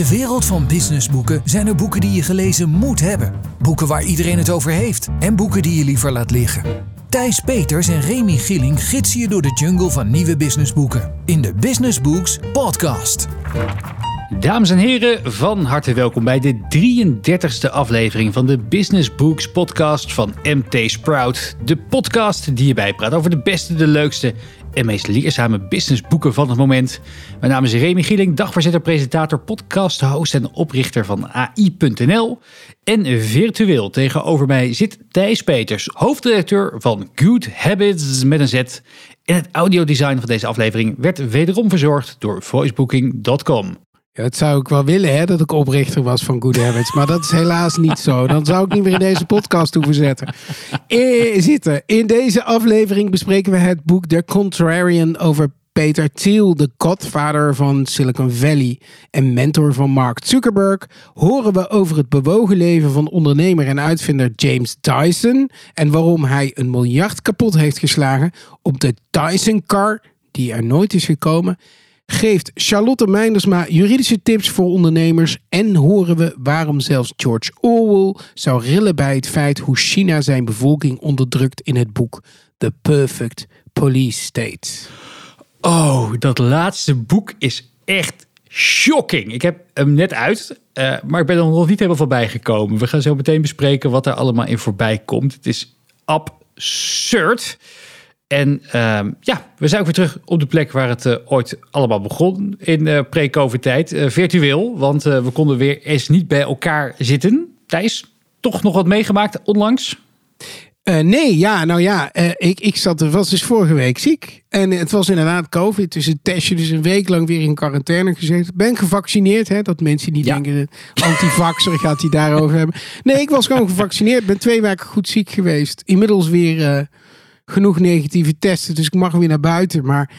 de wereld van businessboeken zijn er boeken die je gelezen moet hebben. Boeken waar iedereen het over heeft. En boeken die je liever laat liggen. Thijs Peters en Remy Gilling gidsen je door de jungle van nieuwe businessboeken. In de Business Books podcast. Dames en heren, van harte welkom bij de 33ste aflevering van de Business Books podcast van MT Sprout. De podcast die je bijpraat over de beste, de leukste en meest leerzame businessboeken van het moment. Mijn naam is Remy Gieling, dagvoorzitter, presentator, podcast, host en oprichter van AI.nl. En virtueel tegenover mij zit Thijs Peters, hoofddirecteur van Good Habits met een Z. En het audiodesign van deze aflevering werd wederom verzorgd door voicebooking.com. Ja, dat zou ik wel willen, hè, dat ik oprichter was van Good Habits. Maar dat is helaas niet zo. Dan zou ik niet meer in deze podcast hoeven zetten. Eh, zitten. In deze aflevering bespreken we het boek The Contrarian over Peter Thiel, de godvader van Silicon Valley en mentor van Mark Zuckerberg, horen we over het bewogen leven van ondernemer en uitvinder James Dyson en waarom hij een miljard kapot heeft geslagen op de Dyson Car, die er nooit is gekomen geeft Charlotte Meindersma juridische tips voor ondernemers en horen we waarom zelfs George Orwell zou rillen bij het feit hoe China zijn bevolking onderdrukt in het boek The Perfect Police State. Oh, dat laatste boek is echt shocking. Ik heb hem net uit, uh, maar ik ben er nog niet helemaal voorbij gekomen. We gaan zo meteen bespreken wat er allemaal in voorbij komt. Het is absurd. En uh, ja, we zijn ook weer terug op de plek waar het uh, ooit allemaal begon in uh, pre-COVID-tijd. Uh, virtueel, want we konden weer eens niet bij elkaar zitten. Thijs, toch nog wat meegemaakt onlangs? nee, ja, nou ja, ik, ik zat, was dus vorige week ziek. En het was inderdaad COVID, dus een testje, dus een week lang weer in quarantaine gezeten. Ben gevaccineerd, hè, dat mensen niet ja. denken, antivaxer gaat hij daarover hebben. Nee, ik was gewoon gevaccineerd, ben twee weken goed ziek geweest. Inmiddels weer genoeg negatieve testen. Dus ik mag weer naar buiten. Maar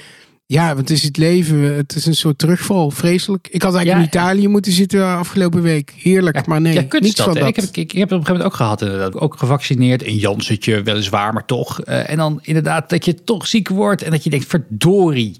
ja, want het is het leven. Het is een soort terugval. Vreselijk. Ik had eigenlijk in Italië moeten zitten afgelopen week. Heerlijk, maar nee, ja, niets van dat. Ik heb, ik, ik heb het op een gegeven moment ook gehad. Inderdaad. Ook gevaccineerd. Een Jansetje, weliswaar, maar toch. Uh, en dan inderdaad dat je toch ziek wordt. En dat je denkt, verdorie.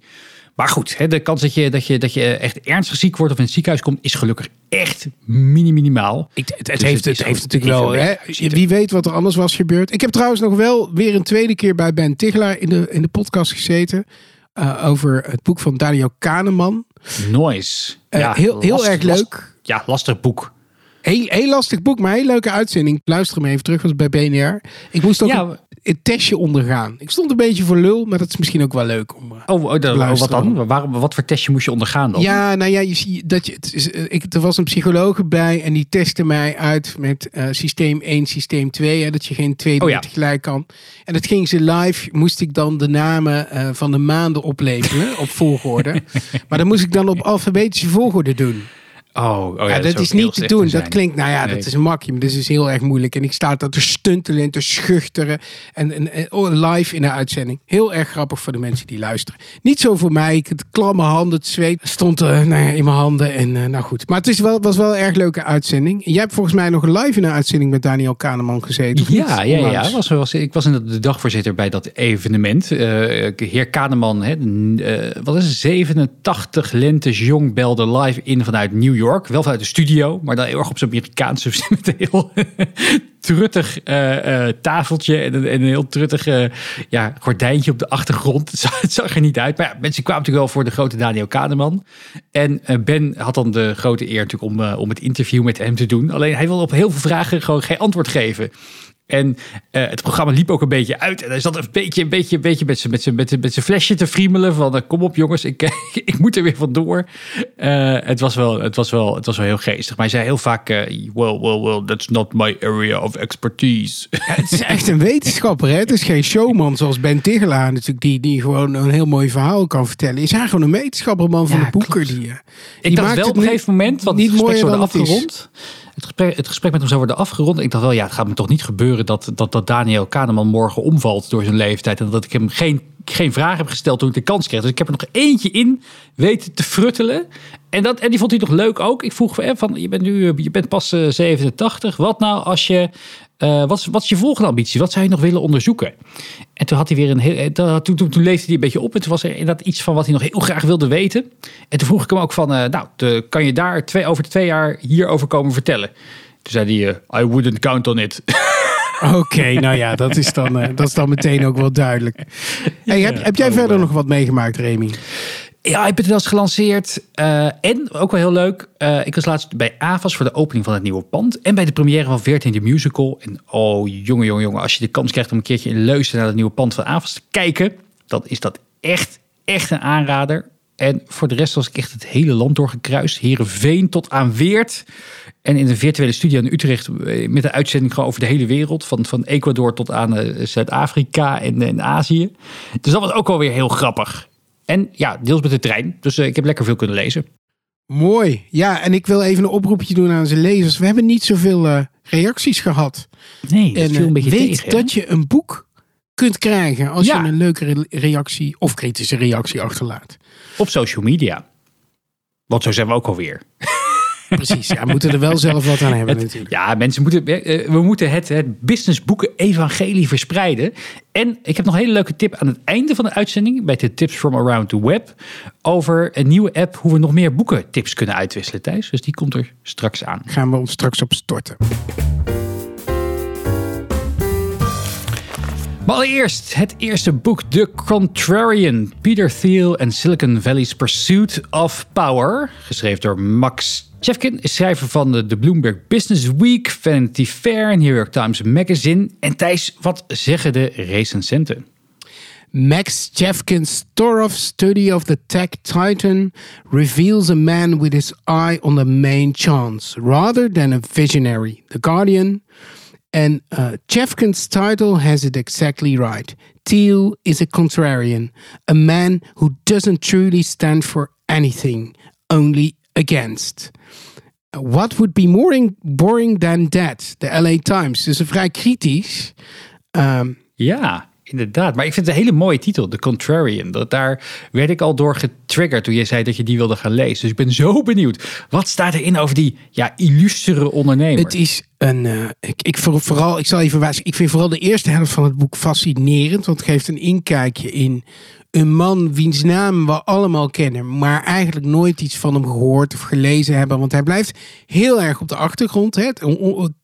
Maar goed, hè, de kans dat je, dat, je, dat je echt ernstig ziek wordt of in het ziekenhuis komt, is gelukkig echt mini minimaal. Ik, het, het dus heeft, het, heeft natuurlijk wel. Hè, wie weet wat er anders was gebeurd. Ik heb trouwens nog wel weer een tweede keer bij Ben Tigelaar in de, in de podcast gezeten. Uh, over het boek van Daniel Kahneman. Noise. Uh, ja, heel heel erg leuk. ja, lastig boek. Heel, heel lastig boek, maar heel leuke uitzending. Luister hem even terug, was bij BNR. Ik moest ook ja, een, testje ondergaan. Ik stond een beetje voor lul, maar dat is misschien ook wel leuk om eh, Oh, oh, oh wat dan? Waarom, wat voor testje moest je ondergaan dan? Ja, nou ja, je ziet dat je, het is, eh, ik, er was een psycholoog bij en die testte mij uit met uh, systeem 1, systeem 2. Hè, dat je geen twee oh, ja. tegelijk kan. En dat ging ze live, moest ik dan de namen uh, van de maanden oplepelen op volgorde. maar dan moest ik dan op alfabetische volgorde doen. Oh, oh ja, ja, dat, is niet te doen. dat klinkt, nou ja, dat is een makje, maar dat is heel erg moeilijk. En ik sta daar te stuntelen en te schuchteren. En, en, oh, live in de uitzending. Heel erg grappig voor de mensen die luisteren. Niet zo voor mij. Ik het klamme handen, het zweet stond uh, nou ja, in mijn handen. En uh, nou goed. Maar het is wel, was wel een erg leuke uitzending. Jij hebt volgens mij nog live in een uitzending met Daniel Kahneman gezeten. Ja, ja, ja. Was, was, ik was in de dagvoorzitter bij dat evenement. Uh, heer Kahneman, hè, wat is het? 87 lentes jong belde live in vanuit New York. York. Wel vanuit de studio, maar dan heel erg op zijn Amerikaanse met een heel truttig uh, uh, tafeltje en een, en een heel truttig uh, ja, gordijntje op de achtergrond. Het zag, er niet uit. Maar ja, mensen kwamen natuurlijk wel voor de grote Daniel Kahneman. En Ben had dan de grote eer natuurlijk om, om het interview met hem te doen. Alleen hij wilde op heel veel vragen gewoon geen antwoord geven. En uh, het programma liep ook een beetje uit. En hij zat een beetje, een beetje, een beetje met zijn met met met flesje te friemelen. Van uh, kom op jongens, ik, ik moet er weer vandoor. Uh, het, was wel, het, was wel, het was wel heel geestig. Maar hij zei heel vaak, well, well, well, that's not my area of expertise. Ja, het is echt een wetenschapper. Hè? Het is geen showman zoals Ben Tigelaar natuurlijk. Die, die gewoon een heel mooi verhaal kan vertellen. Is hij gewoon een wetenschapperman van ja, de boeken. Die, die ik dacht wel op een gegeven moment, want niet mooi worden afgerond het gesprek, het gesprek met hem zou worden afgerond. Ik dacht wel, ja, het gaat me toch niet gebeuren dat, dat, dat Daniel Kahneman morgen omvalt door zijn leeftijd. En dat ik hem geen, geen vraag heb gesteld toen ik de kans kreeg. Dus ik heb er nog eentje in weten te fruttelen. En, dat, en die vond hij nog leuk ook. Ik vroeg van, je bent nu je bent pas 87. Eh, Wat nou als je eh, wat, wat is je volgende ambitie? Wat zou je nog willen onderzoeken? En toen had hij weer een heel. eh, Toen, toen, toen leefde hij een beetje op. En toen was er inderdaad iets van wat hij nog heel graag wilde weten. En toen vroeg ik hem ook van: eh, Nou, de, kan je daar twee, over twee jaar hierover komen vertellen? Toen zei hij: I wouldn't count on it. Oké, nou ja, dat is, dan, dat is dan meteen ook wel duidelijk. Hey, heb, heb jij Oh, verder nog wat meegemaakt, Remy? Ja, iPad is gelanceerd. Eh, en ook wel heel leuk. eh, ik was laatst bij AVAS voor de opening van het nieuwe pand. En bij de première van 14 de Musical. En oh, jongen, jongen, jongen. Als je de kans krijgt om een keertje in Leusden naar het nieuwe pand van AVAS te kijken. Dan is dat echt, echt een aanrader. En voor de rest was ik echt het hele land doorgekruist. Herenveen tot aan Weert. En in een virtuele studio in Utrecht eh, met een uitzending gewoon over de hele wereld. Van, van Ecuador tot aan Zuid-Afrika en, en Azië. Dus dat was ook alweer heel grappig. En ja, deels met de trein. Dus eh, ik heb lekker veel kunnen lezen. Mooi. Ja, en ik wil even een oproepje doen aan zijn lezers. We hebben niet zoveel eh, reacties gehad. Nee, dat en viel eh, een beetje weet tegen. dat je een boek kunt krijgen als Ja. je een leuke re- reactie of kritische reactie achterlaat. Op social media. Want zo zijn we ook alweer. Precies, ja, we moeten er wel zelf wat aan hebben natuurlijk. Ja, mensen moeten, eh, we moeten het, het businessboeken evangelie verspreiden. En ik heb nog een hele leuke tip aan het einde van de uitzending. Bij de Tips from Around the Web. Over een nieuwe app hoe we nog meer boekentips kunnen uitwisselen, Thijs. Dus die komt er straks aan. Gaan we ons straks op storten. Maar allereerst het eerste boek, The Contrarian. Peter Thiel en Silicon Valley's Pursuit of Power. Geschreven door Max Chefkin is schrijver van de, Bloomberg Business Week, Vanity Fair en New York Times Magazine. En Thijs, wat zeggen de recensenten? Max Jeffkins' thorough study of the tech titan reveals a man with his eye on the main chance rather than a visionary. The Guardian. And uh, Jeffkins' title has it exactly right. Thiel is a contrarian, a man who doesn't truly stand for anything, only against. What would be more in- boring than that? The LA Times. Dus een vrij kritisch. Um, Ja, inderdaad. Maar ik vind het een hele mooie titel, The Contrarian. Dat, daar werd ik al door getriggerd toen je zei dat je die wilde gaan lezen. Dus ik ben zo benieuwd. Wat staat erin over die ja, illustere ondernemer? Het is een. eh, ik, ik voor- vooral, ik zal even wijzen. Ik vind vooral de eerste helft van het boek fascinerend. Want het geeft een inkijkje in een man wiens naam we allemaal kennen. Maar eigenlijk nooit iets van hem gehoord of gelezen hebben. Want hij blijft heel erg op de achtergrond. Hè,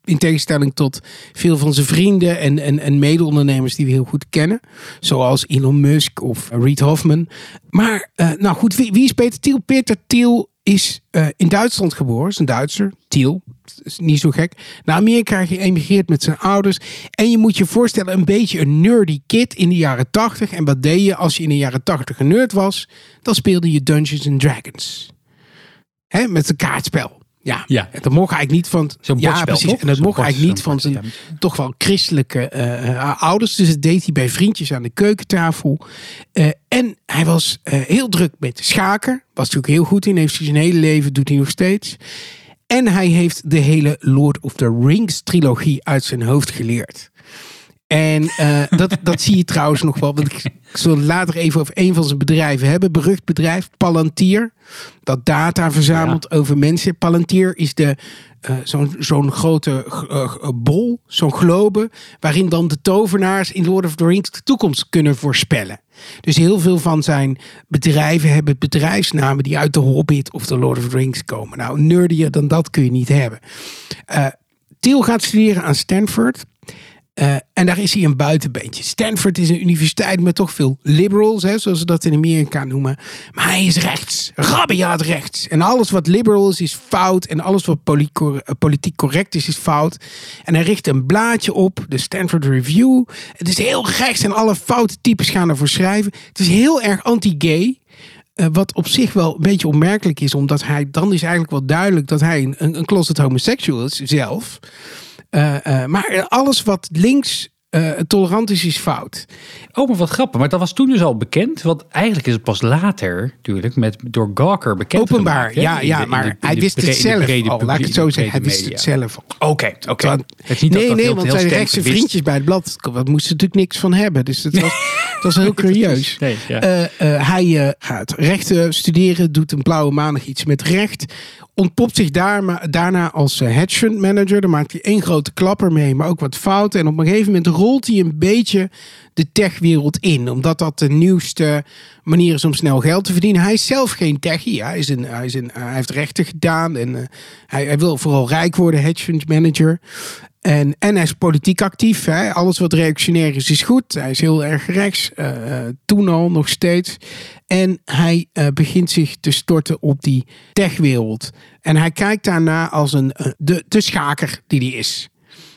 in tegenstelling tot veel van zijn vrienden en, en, en mede-ondernemers die we heel goed kennen. Zoals Elon Musk of Reid Hoffman. Maar, eh, nou goed, wie, wie is Peter Thiel? Peter Thiel is eh, in Duitsland geboren, is een Duitser, Thiel. Is niet zo gek. Naar Amerika geëmigreerd met zijn ouders. En je moet je voorstellen, een beetje een nerdy kid in de jaren 80. En wat deed je als je in de jaren 80 een nerd was? Dan speelde je Dungeons and Dragons. Hè, met een kaartspel. Ja, Ja. En dat mocht eigenlijk niet van... Zo'n ja, precies. toch? En dat mocht eigenlijk niet van zijn toch wel christelijke eh, eh, ouders. Dus dat deed hij bij vriendjes aan de keukentafel. Eh, en hij was heel druk met schaken. Was natuurlijk heel goed in. Heeft hij zijn hele leven, doet hij nog steeds. En hij heeft de hele Lord of the Rings trilogie uit zijn hoofd geleerd. En eh, dat, dat zie je trouwens nog wel. Want ik, ik zal later even over een van zijn bedrijven hebben. Berucht bedrijf, Palantir. Dat data verzamelt over mensen. Palantir is de, eh, zo'n zo'n grote eh, bol, zo'n globe. Waarin dan de tovenaars in Lord of the Rings de toekomst kunnen voorspellen. Dus heel veel van zijn bedrijven hebben bedrijfsnamen die uit de Hobbit of de Lord of the Rings komen. Nou, nerdier dan dat kun je niet hebben. Thiel gaat studeren aan Stanford. Eh, en daar is hij een buitenbeentje. Stanford is een universiteit met toch veel liberals, hè, zoals ze dat in Amerika noemen. Maar hij is rechts, rabiaat rechts. En alles wat liberal is, is fout. En alles wat eh, politiek correct is, is fout. En hij richt een blaadje op, de Stanford Review. Het is heel rechts en alle foute types gaan ervoor schrijven. Het is heel erg anti-gay. Eh, wat op zich wel een beetje opmerkelijk is, omdat hij dan is eigenlijk wel duidelijk dat hij een, een closet homoseksual is zelf. Eh, eh, maar alles wat links eh, tolerantie is fout. Oh, maar wat grappig. Maar dat was toen dus al bekend. Want eigenlijk is het pas later, natuurlijk, met, door Gawker bekend Openbaar, gemaakt, ja, ja de- maar de- hij wist het zelf al. Laat ik het zo zeggen, hij wist het zelf al. Oké, oké. Het is niet dat nee, dat nee, heel- want heel zijn rechtse wist. vriendjes bij het blad, daar moesten natuurlijk niks van hebben. Dus dat was, dat was heel curieus. Nee, ja. Hij gaat rechten studeren, doet een blauwe maandag iets met recht. Ontpopt zich daar, daarna als eh, hedge manager. Dan maakt hij één grote klapper mee, maar ook wat fouten. En op een gegeven moment rolt hij een beetje de techwereld in. Omdat dat de nieuwste manier is om snel geld te verdienen. Hij is zelf geen techie. Hij, is een, hij, is een, hij heeft rechten gedaan. En eh, hij, hij wil vooral rijk worden, hedge fund manager. En, hij is politiek actief. Hè? Alles wat reactionair is, is goed. Hij is heel erg rechts. eh, eh, toen al, nog steeds. En hij eh, begint zich te storten op die techwereld. En hij kijkt daarna als een, de, schaker die hij is.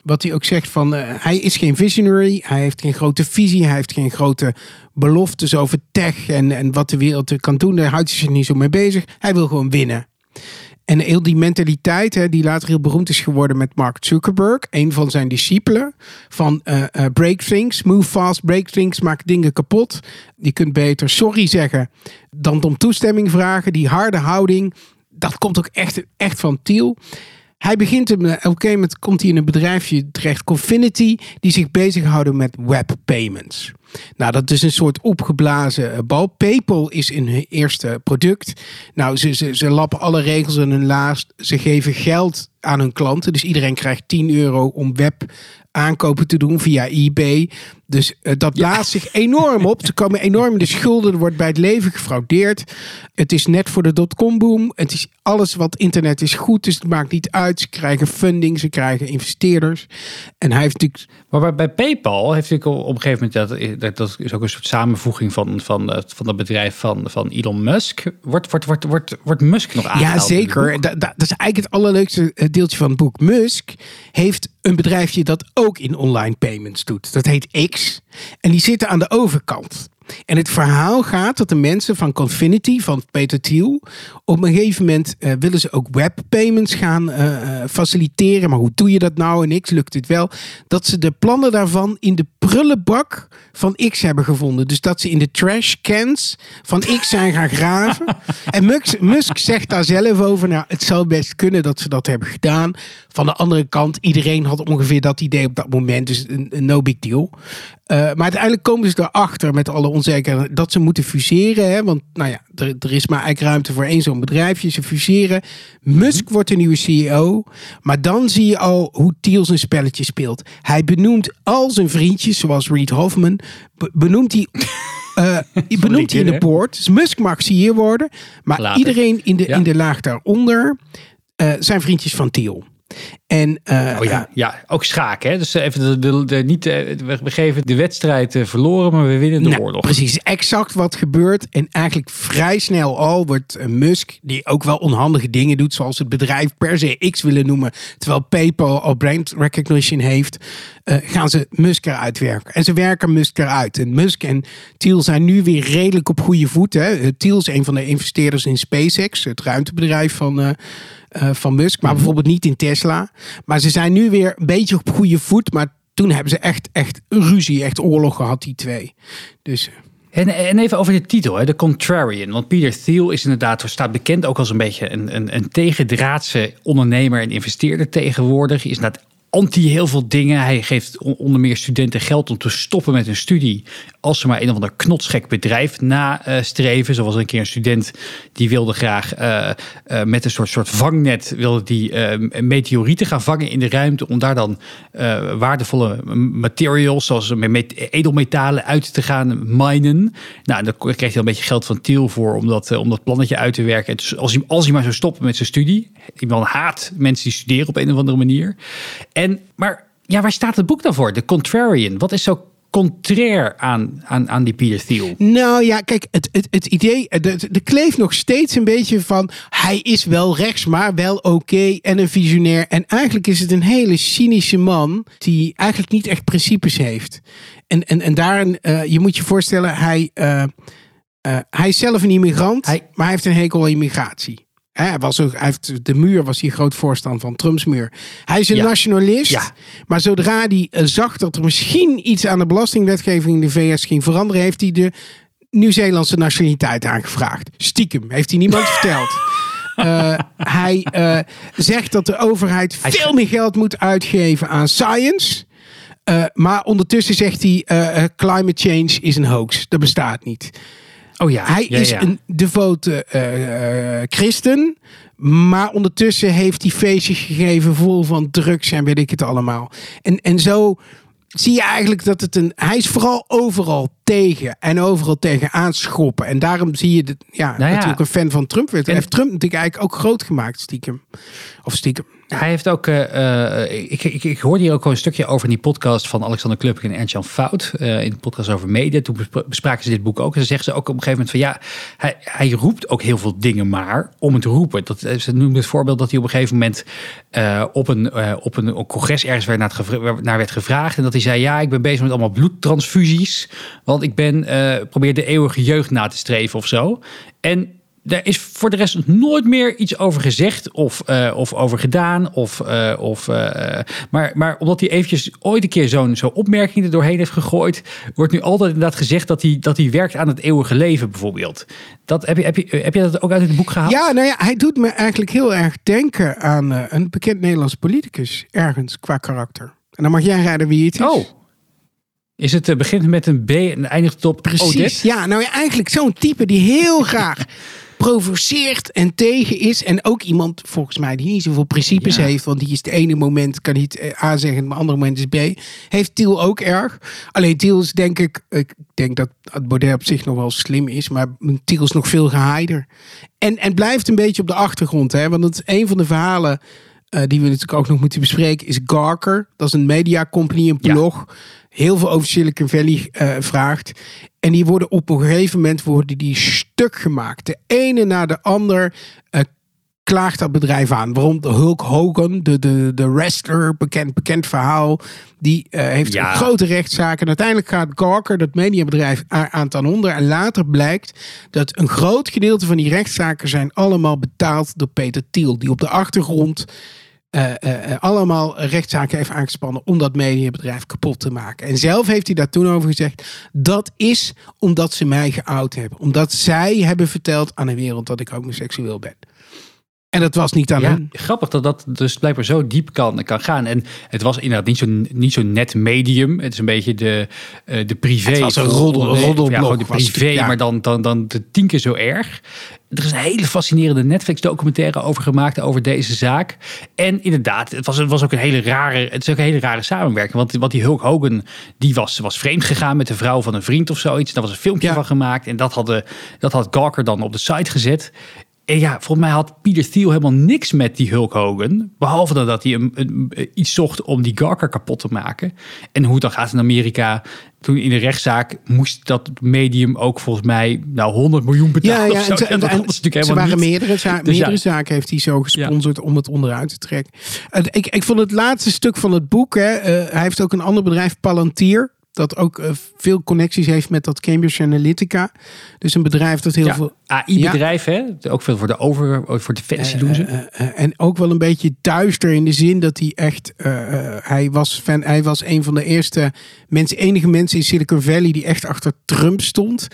Wat hij ook zegt van, hij is geen visionary. Hij heeft geen grote visie. Hij heeft geen grote beloftes over tech en, en wat de wereld er kan doen. Daar houdt hij zich niet zo mee bezig. Hij wil gewoon winnen. En heel die mentaliteit, hè, die later heel beroemd is geworden met Mark Zuckerberg, een van zijn discipelen, van eh, break things, move fast, break things, maak dingen kapot. Je kunt beter sorry zeggen dan om toestemming vragen. Die harde houding, dat komt ook echt, echt van Thiel. Hij begint hem, eh, gegeven moment komt hij in een bedrijfje terecht, Confinity, die zich bezighouden met web payments. Nou, dat is een soort opgeblazen eh, bal. PayPal is in hun eerste product. Nou, ze, ze, ze lappen alle regels in hun laars. Ze geven geld aan hun klanten. Dus iedereen krijgt 10 euro om web aankopen te doen via eBay. Dus eh, dat blaast zich enorm op. Ze komen enorm in de schulden. Er wordt bij het leven gefraudeerd. Het is net voor de dotcom boom. Het is alles wat internet is goed. Dus het maakt niet uit. Ze krijgen funding. Ze krijgen investeerders. En hij heeft natuurlijk Maar bij, PayPal heeft natuurlijk op een gegeven moment, dat, dat, dat is ook een soort samenvoeging van, van, eh, van dat bedrijf van, van Elon Musk. Wordt, wordt, wordt, wordt, wordt Musk nog aangehaald? Ja, zeker. boek? Da- da- dat is eigenlijk het allerleukste eh, deeltje van het boek. Musk heeft een bedrijfje dat ook in online payments doet. Dat heet X. En die zitten aan de overkant. En het verhaal gaat dat de mensen van Confinity, van Peter Thiel, op een gegeven moment eh, willen ze ook webpayments gaan eh, eh, faciliteren. Maar hoe doe je dat nou? En X lukt het wel. Dat ze de plannen daarvan in de prullenbak van X hebben gevonden. Dus dat ze in de trash cans van X zijn gaan graven. En Musk, Musk zegt daar zelf over. Nou, het zou best kunnen dat ze dat hebben gedaan. Van de andere kant, iedereen had ongeveer dat idee op dat moment. Dus een, een no big deal. Eh, maar uiteindelijk komen ze erachter met alle onzekerheid dat ze moeten fuseren. Hè? Want nou ja, er, er is maar eigenlijk ruimte voor één zo'n bedrijfje. Ze fuseren. Musk wordt de nieuwe CEO. Maar dan zie je al hoe Thiel zijn spelletje speelt. Hij benoemt al zijn vriendjes, zoals Reed Hoffman, be- benoemt hij... eh, benoemt hij in de board. Dus Musk mag CEO worden. Maar Later. iedereen in de, Ja. in de laag daaronder eh, zijn vriendjes van Thiel. En eh, Oh ja, ja, ook schaken. Hè? Dus eh, even de, de, de- niet, eh, we geven de wedstrijd eh, verloren, maar we winnen de Nou, oorlog. Precies, exact wat gebeurt. En eigenlijk vrij snel al wordt eh, Musk, die ook wel onhandige dingen doet, zoals het bedrijf per se X willen noemen, terwijl PayPal al brand recognition heeft, eh, gaan ze Musk eruit werken. En ze werken Musk eruit. En Musk en Thiel zijn nu weer redelijk op goede voet. Hè. Eh, Thiel is een van de investeerders in SpaceX, het ruimtebedrijf van. eh, eh, van Musk, maar bijvoorbeeld niet in Tesla. Maar ze zijn nu weer een beetje op goede voet. Maar toen hebben ze echt, echt ruzie, echt oorlog gehad, die twee. Dus En, en even over de titel, hè, de Contrarian. Want Peter Thiel is inderdaad, staat bekend ook als een beetje een, een, een tegendraadse ondernemer en investeerder tegenwoordig. Is inderdaad anti heel veel dingen. Hij geeft on- onder meer studenten geld om te stoppen met hun studie. Als ze maar een of ander knotsgek bedrijf nastreven. Zoals een keer een student die wilde graag eh, eh, met een soort, soort vangnet wilde die eh, meteorieten gaan vangen in de ruimte. Om daar dan waardevolle materials zoals met edelmetalen uit te gaan minen. Nou, daar kreeg hij een beetje geld van Thiel voor om dat, plannetje uit te werken. En dus als, hij, als hij maar zou stoppen met zijn studie. Iemand haat mensen die studeren op een of andere manier. En, maar ja, waar staat het boek dan voor? De Contrarian. Wat is zo contrair aan, aan, aan die Peter Thiel? Nou ja, kijk, het, het, het idee, de, de kleeft nog steeds een beetje van, hij is wel rechts, maar wel oké en een visionair. En eigenlijk is het een hele cynische man die eigenlijk niet echt principes heeft. En, en, en daarin, eh, je moet je voorstellen, hij, eh, eh, hij is zelf een immigrant, Hij- maar hij heeft een hekel aan immigratie. Hij, was ook, hij heeft de muur was hier groot voorstander van, Trumps muur. Hij is een Ja. nationalist, Ja. maar zodra hij eh, zag dat er misschien iets aan de belastingwetgeving in de VS ging veranderen, heeft hij de Nieuw-Zeelandse nationaliteit aangevraagd. Stiekem, heeft hij niemand verteld. Eh, hij eh, zegt dat de overheid Hij veel meer geld moet uitgeven aan science. Maar ondertussen zegt hij: climate change is een hoax. Dat bestaat niet. Oh ja. Hij ja, is ja. een devote eh, eh, christen. Maar ondertussen heeft hij feestjes gegeven vol van drugs en weet ik het allemaal. En, en zo zie je eigenlijk dat het een. Hij is vooral overal tegen en overal tegen aanschoppen. En daarom zie je dat, ja, Nou ja. natuurlijk een fan van Trump werd. En- heeft Trump natuurlijk eigenlijk ook groot gemaakt, stiekem. Of stiekem. Hij heeft ook, eh, eh, ik, ik, ik hoorde hier ook al een stukje over in die podcast van Alexander Klupping en Ernst-Jan Fout. eh, in de podcast over media. Toen bespra- bespraken ze dit boek ook. En ze zeggen ze ook op een gegeven moment van ja, hij, hij roept ook heel veel dingen maar om het roepen. Dat, ze noemde het voorbeeld dat hij op een gegeven moment op, een, op een congres ergens werd naar, het naar werd gevraagd. En dat hij zei ja, ik ben bezig met allemaal bloedtransfusies. Want ik ben, eh, probeer de eeuwige jeugd na te streven of zo. En daar is voor de rest nooit meer iets over gezegd of, eh, of over gedaan. Of, eh, of, maar, maar omdat hij eventjes ooit een keer zo'n zo'n opmerking er doorheen heeft gegooid, wordt nu altijd inderdaad gezegd dat hij, dat hij werkt aan het eeuwige leven bijvoorbeeld. Dat, heb, je, heb, je, heb je dat ook uit het boek gehaald? Ja, nou ja, hij doet me eigenlijk heel erg denken aan een bekend Nederlands politicus. Ergens qua karakter. En dan mag jij raden wie het is. Oh. Is het eh, begint met een B en eindigt op Precies. Odette? Ja, nou ja, eigenlijk zo'n type die heel graag provoceert en tegen is. En ook iemand, volgens mij, die niet zoveel principes Ja. heeft. Want die is het ene moment, kan hij het eh, A zeggen, het andere moment is B. Heeft Tiel ook erg. Alleen Tiel is denk ik, ik denk dat Baudet op zich nog wel slim is. Maar Tiel is nog veel geheider. En, en blijft een beetje op de achtergrond. Hè? Want het is een van de verhalen eh, die we natuurlijk ook nog moeten bespreken, is Garker. Dat is een media company, een Ja. Heel veel over Silicon Valley eh, vraagt. En die worden op een gegeven moment worden die stuk gemaakt. De ene na de ander eh, klaagt dat bedrijf aan. Waarom de Hulk Hogan, de, de, de wrestler, bekend, bekend verhaal, die eh, heeft Ja. grote rechtszaak. En uiteindelijk gaat Gawker, dat mediabedrijf, aan ten onder. En later blijkt dat een groot gedeelte van die rechtszaken zijn allemaal betaald door Peter Thiel. Die op de achtergrond eh, eh, eh, allemaal rechtszaken heeft aangespannen om dat mediabedrijf kapot te maken. En zelf heeft hij daar toen over gezegd: dat is omdat ze mij geout hebben. Omdat zij hebben verteld aan de wereld dat ik homoseksueel ben. En dat was niet aan Ja, hun. grappig dat dat dus blijkbaar zo diep kan, kan gaan. En het was inderdaad niet zo'n niet zo net medium. Het is een beetje de, eh, de privé. Het was een roddel- roddelblog Ja, gewoon de het, privé, ja. maar dan, dan, dan de tien keer zo erg. Er is een hele fascinerende Netflix-documentaire over gemaakt, over deze zaak. En inderdaad, het was, het was ook een hele rare, het is ook een hele rare samenwerking. Want, want die Hulk Hogan, die was, was vreemd gegaan met de vrouw van een vriend of zoiets. Daar was een filmpje Ja. van gemaakt. En dat, hadden, dat had Gawker dan op de site gezet. En ja, volgens mij had Peter Thiel helemaal niks met die Hulk Hogan. Behalve dan dat hij een, een- iets zocht om die Gawker kapot te maken. En hoe dan gaat in Amerika. Toen in de rechtszaak moest dat medium ook volgens mij nou 100 miljoen Ja, betalen. ja, zo. en, ze- Ja, dat en- ze waren niet. meerdere, za- Dus ja. meerdere zaken heeft hij zo gesponsord om het onderuit te trekken. Eh, ik, ik vond het laatste stuk van het boek, hè, eh, hij heeft ook een ander bedrijf, Palantir. Dat ook eh, veel connecties heeft met dat Cambridge Analytica. Dus een bedrijf dat heel Ja, veel AI-bedrijf, hè? Ook veel voor de over, voor defensie doen ze. Eh, eh, en ook wel een beetje duister in de zin dat hij echt. hij, was fan, hij was een van de eerste mensen, enige mensen in Silicon Valley die echt achter Trump stond.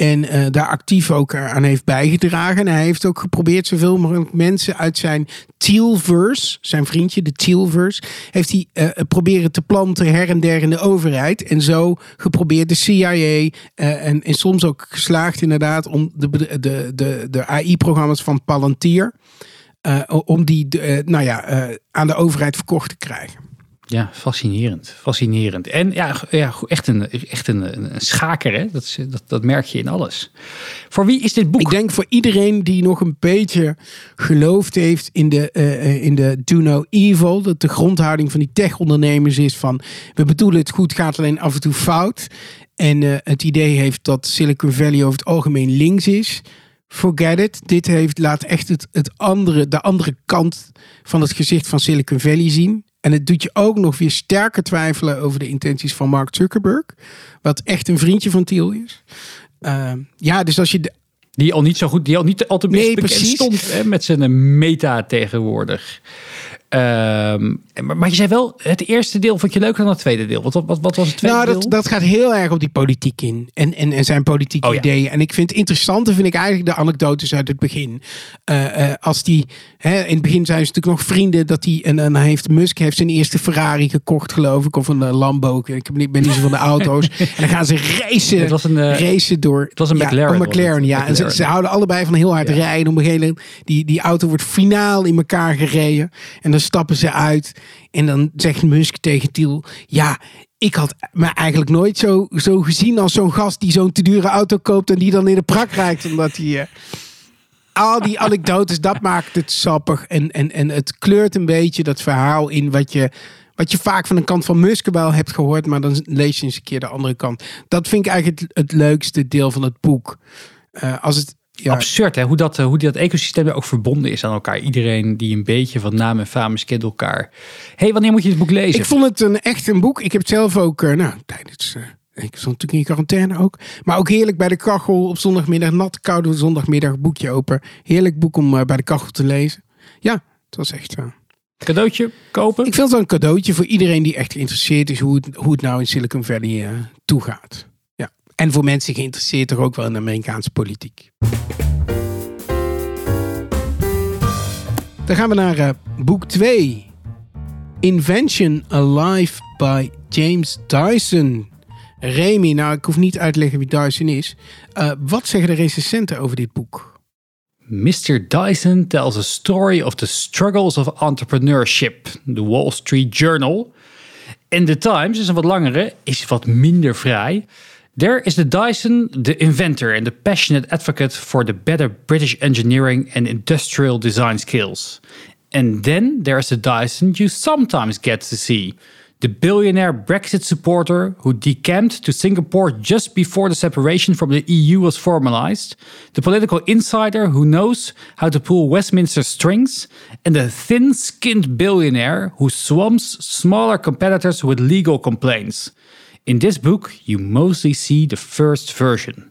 En eh, daar actief ook aan heeft bijgedragen. En hij heeft ook geprobeerd zoveel mogelijk mensen uit zijn Tealverse, zijn vriendje, de Tealverse, heeft hij eh, proberen te planten her en der in de overheid. En zo geprobeerd de CIA en, en soms ook geslaagd inderdaad om de, de, de, de, AI-programma's van Palantir, om die nou ja, aan de overheid verkocht te krijgen. Ja, fascinerend. Fascinerend. En ja, ja echt, een, echt een, een schaker, hè? Dat, is- dat, dat merk je in alles. Voor wie is dit boek? Ik denk voor iedereen die nog een beetje geloofd heeft in de, eh, eh, in de do no evil. Dat de grondhouding van die tech-ondernemers is van we bedoelen het goed, gaat alleen af en toe fout. En eh, het idee heeft dat Silicon Valley over het algemeen links is. Forget it. Dit heeft, laat echt het, het andere, de andere kant van het gezicht van Silicon Valley zien. En het doet je ook nog weer sterker twijfelen over de intenties van Mark Zuckerberg. Wat echt een vriendje van Thiel is. Uh, ja, dus als je de Die al niet zo goed, die al niet altijd Nee, bekend precies. stond hè, met zijn meta tegenwoordig. Ehm, maar, je zei wel, het eerste deel vond je leuker dan het tweede deel. Wat, wat, wat was het tweede Nou, deel? dat, dat gaat heel erg op die politiek in. En, en, en zijn politieke Oh ja. ideeën. En ik vind het interessante, vind ik eigenlijk de anekdotes uit het begin. Eh, eh, als die, hè, in het begin zijn ze natuurlijk nog vrienden. Dat die, en dan heeft Musk heeft zijn eerste Ferrari gekocht, geloof ik. Of een eh, Lambo. Ik niet- ben niet zo van de auto's. en dan gaan ze racen. Het was een, racen door. het was een ja, McLaren, ja. En ze, ze houden allebei van heel hard Ja. rijden. Op een moment, die, die auto wordt finaal in elkaar gereden. En dan stappen ze uit. En dan zegt Musk tegen Tiel: Ja, ik had me eigenlijk nooit zo, zo gezien als zo'n gast die zo'n te dure auto koopt. en die dan in de prak rijdt. Omdat hij. eh, al die anekdotes, dat maakt het sappig. En, en, en het kleurt een beetje dat verhaal in wat je. Wat je vaak van de kant van Musk wel hebt gehoord, maar dan lees je eens een keer de andere kant. Dat vind ik eigenlijk het, leukste deel van het boek. Eh, als het, ja, Absurd hè, hoe dat, eh, hoe dat ecosysteem ook verbonden is aan elkaar. Iedereen die een beetje van naam en faam is, kent elkaar. hey, wanneer moet je het boek lezen? Ik vond het een, echt een boek. Ik heb het zelf ook, eh, nou, tijdens. eh, ik stond natuurlijk in quarantaine ook. Maar ook heerlijk bij de kachel op zondagmiddag. Nat, koude zondagmiddag, boekje open. Heerlijk boek om bij de kachel te lezen. Ja, het was echt. Cadeautje kopen? Ik vind het wel een cadeautje voor iedereen die echt geïnteresseerd is hoe het, hoe het nou in Silicon Valley toegaat. En voor mensen geïnteresseerd toch ook wel in Amerikaanse politiek. Dan gaan we naar eh, boek 2. Invention Alive by James Dyson. Remy, nou ik hoef niet uit te leggen wie Dyson is. Eh, wat zeggen de recensenten over dit boek? Mr. Dyson tells a story of the struggles of entrepreneurship. The Wall Street Journal. En The Times is een wat langere, is wat minder vrij. There is the Dyson, the inventor and the passionate advocate for the better British engineering and industrial design skills. And then there's the Dyson you sometimes get to see. The billionaire Brexit supporter who decamped to Singapore just before the separation from the EU was formalized, the political insider who knows how to pull Westminster strings, and the thin skinned billionaire who swamps smaller competitors with legal complaints. In this book, you mostly see the first version.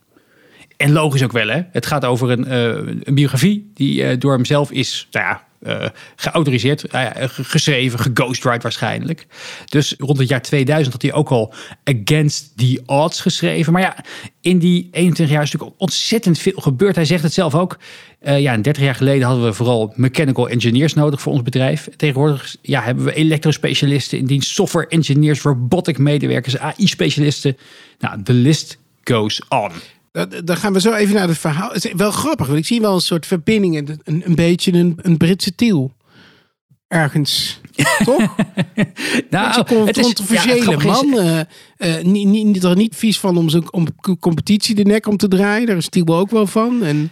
En logisch ook wel, hè? Het gaat over een, eh, een biografie die eh, door hemzelf is nou ja, eh, geautoriseerd, eh, ge- geschreven, geghostwrite waarschijnlijk. Dus rond het jaar 2000 had hij ook al Against the Odds geschreven. Maar ja, in die 21 jaar is natuurlijk ontzettend veel gebeurd. Hij zegt het zelf ook. Eh, ja, en 30 jaar geleden hadden we vooral mechanical engineers nodig voor ons bedrijf. Tegenwoordig ja, hebben we elektrospecialisten in dienst, software engineers, robotic medewerkers, AI-specialisten. Nou, de list goes on. Dat- Dan gaan we zo even naar het verhaal. Het is wel grappig, want ik zie wel een soort verbinding. Een, een, beetje een, een Britse tiel. Ergens. Toch? Nou, Een het is- ja, controversiële het is- man. eh, eh, niet, niet, er niet vies van om zijn om competitie de nek om te draaien. Daar is Tiel ook wel van. En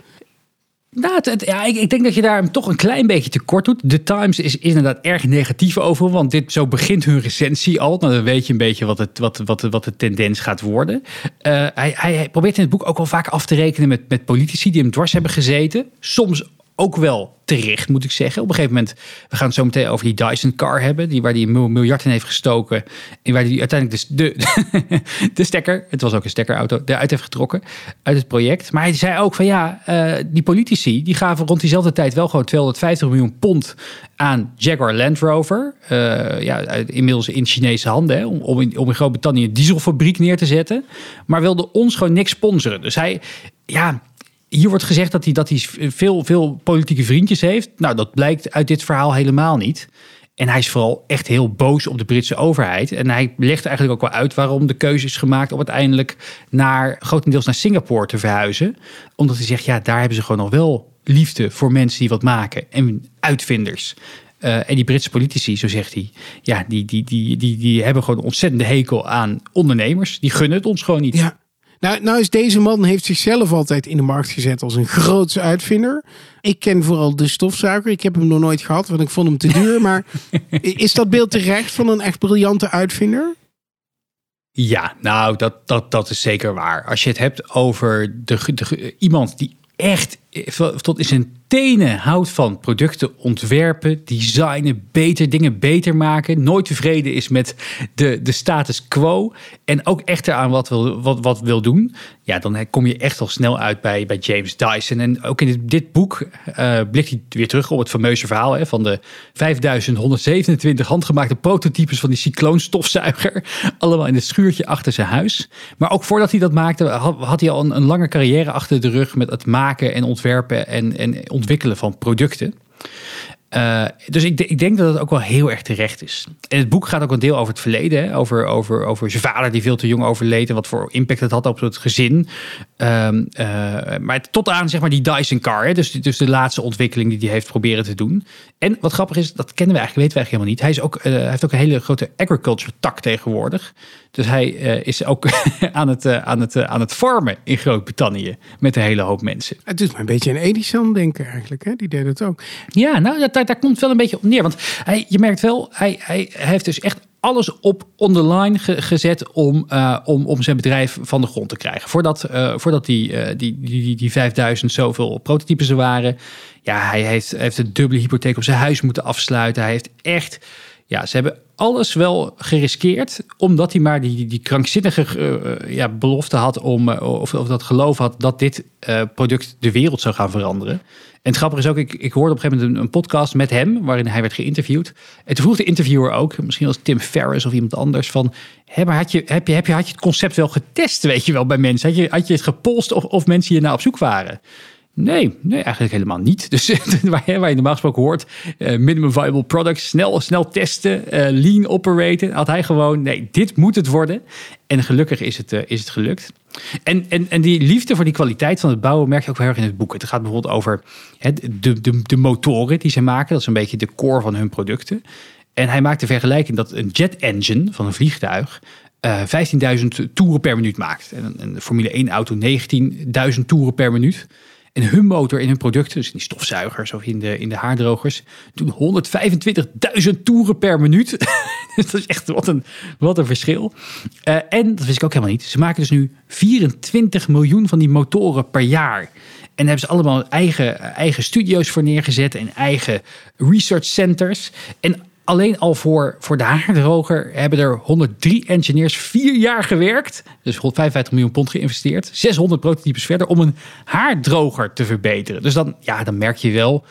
Ja, ik, ik denk dat je daar hem toch een klein beetje tekort doet. The Times is, is inderdaad erg negatief over, want dit, zo begint hun recensie al. Nou, dan weet je een beetje wat, het, wat, wat, wat de tendens gaat worden. Eh, hij, hij probeert in het boek ook wel vaak af te rekenen met, met politici die hem dwars hebben gezeten. Soms ook wel terecht, moet ik zeggen. Op een gegeven moment, we gaan het zo meteen over die Dyson car hebben, die, waar hij een mil- miljard in heeft gestoken. En waar hij uiteindelijk de, de, de stekker, het was ook een stekkerauto, eruit heeft getrokken uit het project. Maar hij zei ook van ja, eh, die politici, die gaven rond diezelfde tijd wel gewoon 250 miljoen pond aan Jaguar Land Rover. Eh, ja, inmiddels in Chinese handen, hè, om, om in, om in Groot-Brittannië een dieselfabriek neer te zetten. Maar wilde ons gewoon niks sponsoren. Dus hij, ja, hier wordt gezegd dat hij, dat hij veel, veel politieke vriendjes heeft. Nou, dat blijkt uit dit verhaal helemaal niet. En hij is vooral echt heel boos op de Britse overheid. En hij legt eigenlijk ook wel uit waarom de keuze is gemaakt om uiteindelijk naar, grotendeels naar Singapore te verhuizen. Omdat hij zegt, ja, daar hebben ze gewoon nog wel liefde voor mensen die wat maken en uitvinders. Eh, en die Britse politici, zo zegt hij, ja, die, die, die, die, die hebben gewoon een ontzettende hekel aan ondernemers. Die gunnen het ons gewoon niet. ja. Nou, nou is deze man heeft zichzelf altijd in de markt gezet als een grootse uitvinder. Ik ken vooral de stofzuiger. Ik heb hem nog nooit gehad, want ik vond hem te duur. Maar is dat beeld terecht van een echt briljante uitvinder? Ja, nou, dat, dat, dat is zeker waar. Als je het hebt over de, de, iemand die echt tot in zijn tenen houdt van producten ontwerpen, designen, beter dingen beter maken. Nooit tevreden is met de, de status quo. En ook echt eraan wat wil, wat, wat wil doen. Ja, dan kom je echt al snel uit bij, bij James Dyson. En ook in dit, dit boek uh, blikt hij weer terug op het fameuze verhaal hè, van de 5127 handgemaakte prototypes van die cycloonstofzuiger. Allemaal in het schuurtje achter zijn huis. Maar ook voordat hij dat maakte, had, had hij al een, een lange carrière achter de rug met het maken en ontwerpen en, en ontwikkelen van producten. Uh, dus ik, ik, denk dat het ook wel heel erg terecht is. En het boek gaat ook een deel over het verleden. Hè? Over, over, over zijn vader die veel te jong overleed. En wat voor impact het had op het gezin. Um, uh, maar tot aan zeg maar, die Dyson car. Hè? Dus, dus de laatste ontwikkeling die hij heeft proberen te doen. En wat grappig is, dat kennen we eigenlijk, weten we eigenlijk helemaal niet. Hij, is ook, uh, hij heeft ook een hele grote agriculture tak tegenwoordig. Dus hij is ook aan, het, aan, het, aan het farmen in Groot-Brittannië. Met een hele hoop mensen. Het doet me een beetje een Edison denken eigenlijk. Hè? Die deed het ook. Ja, nou dat daar, komt wel een beetje op neer. Want hij, je merkt wel, hij, hij, heeft dus echt alles op online ge, gezet om, uh, om, om zijn bedrijf van de grond te krijgen. Voordat, uh, voordat die, uh, die, die, die, die 5000 zoveel prototypes er waren. Ja, hij heeft, heeft een dubbele hypotheek op zijn huis moeten afsluiten. Hij heeft echt ja, ze hebben alles wel geriskeerd, omdat hij maar die, die krankzinnige uh, ja, belofte had om, uh, of, of dat geloof had dat dit product de wereld zou gaan veranderen. En het grappige is ook, ik, ik hoorde op een gegeven moment een, een, podcast met hem, waarin hij werd geïnterviewd. En toen vroeg de interviewer ook, misschien als Tim Ferriss of iemand anders, van, hé, maar had je, heb, je, heb je, had je het concept wel getest, weet je wel, bij mensen? Had je, had je het gepolst of, of mensen hier naar op zoek waren? Nee, nee, eigenlijk helemaal niet. Dus waar, je normaal gesproken hoort, uh, minimum viable product, snel, snel testen, uh, lean operaten, had hij gewoon, nee, dit moet het worden. En gelukkig is het, uh, is het gelukt. En, en, en die liefde voor die kwaliteit van het bouwen merk je ook heel erg in het boek. Het gaat bijvoorbeeld over de, de, de motoren die ze maken. Dat is een beetje de core van hun producten. En hij maakt de vergelijking dat een jet engine van een vliegtuig uh, 15.000 toeren per minuut maakt. En een, een Formule 1 auto 19.000 toeren per minuut. En hun motor in hun producten, dus in die stofzuigers of in de, in de haardrogers, doen 125.000 toeren per minuut. dat is echt wat een, wat een verschil. Uh, en, dat wist ik ook helemaal niet, ze maken dus nu 24 miljoen van die motoren per jaar. En daar hebben ze allemaal eigen, eigen studio's voor neergezet en eigen research centers. En alleen al voor, voor de haardroger hebben er 103 engineers vier jaar gewerkt. Dus 155 miljoen pond geïnvesteerd. 600 prototypes verder om een haardroger te verbeteren. Dus dan, ja, dan merk je wel.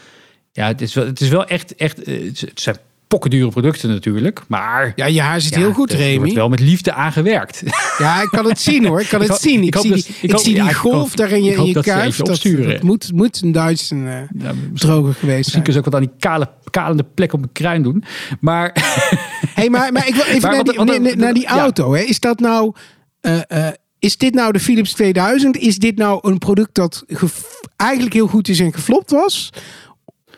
Ja, het is wel, het is wel echt, echt. Het zijn pokkendure producten natuurlijk. Maar ja, je haar zit ja, heel goed, Remy. Er wordt wel met liefde aangewerkt. Ja, ik kan het zien hoor. Ik kan het zien. Ik, ik zie, die, ik ik zie die ja, golf daar in je, in je kuif. Dat, dat, moet, moet een Duits uh, ja, droger geweest misschien zijn. kun je ook wat aan die kale, kalende plek op mijn kruin doen. Maar, hey, maar, maar ik wil even naar, die, wat, wat, naar die auto. Hè. Is dat nou... Uh, uh, is dit nou de Philips 2000? Is dit nou een product dat eigenlijk heel goed is en geflopt was?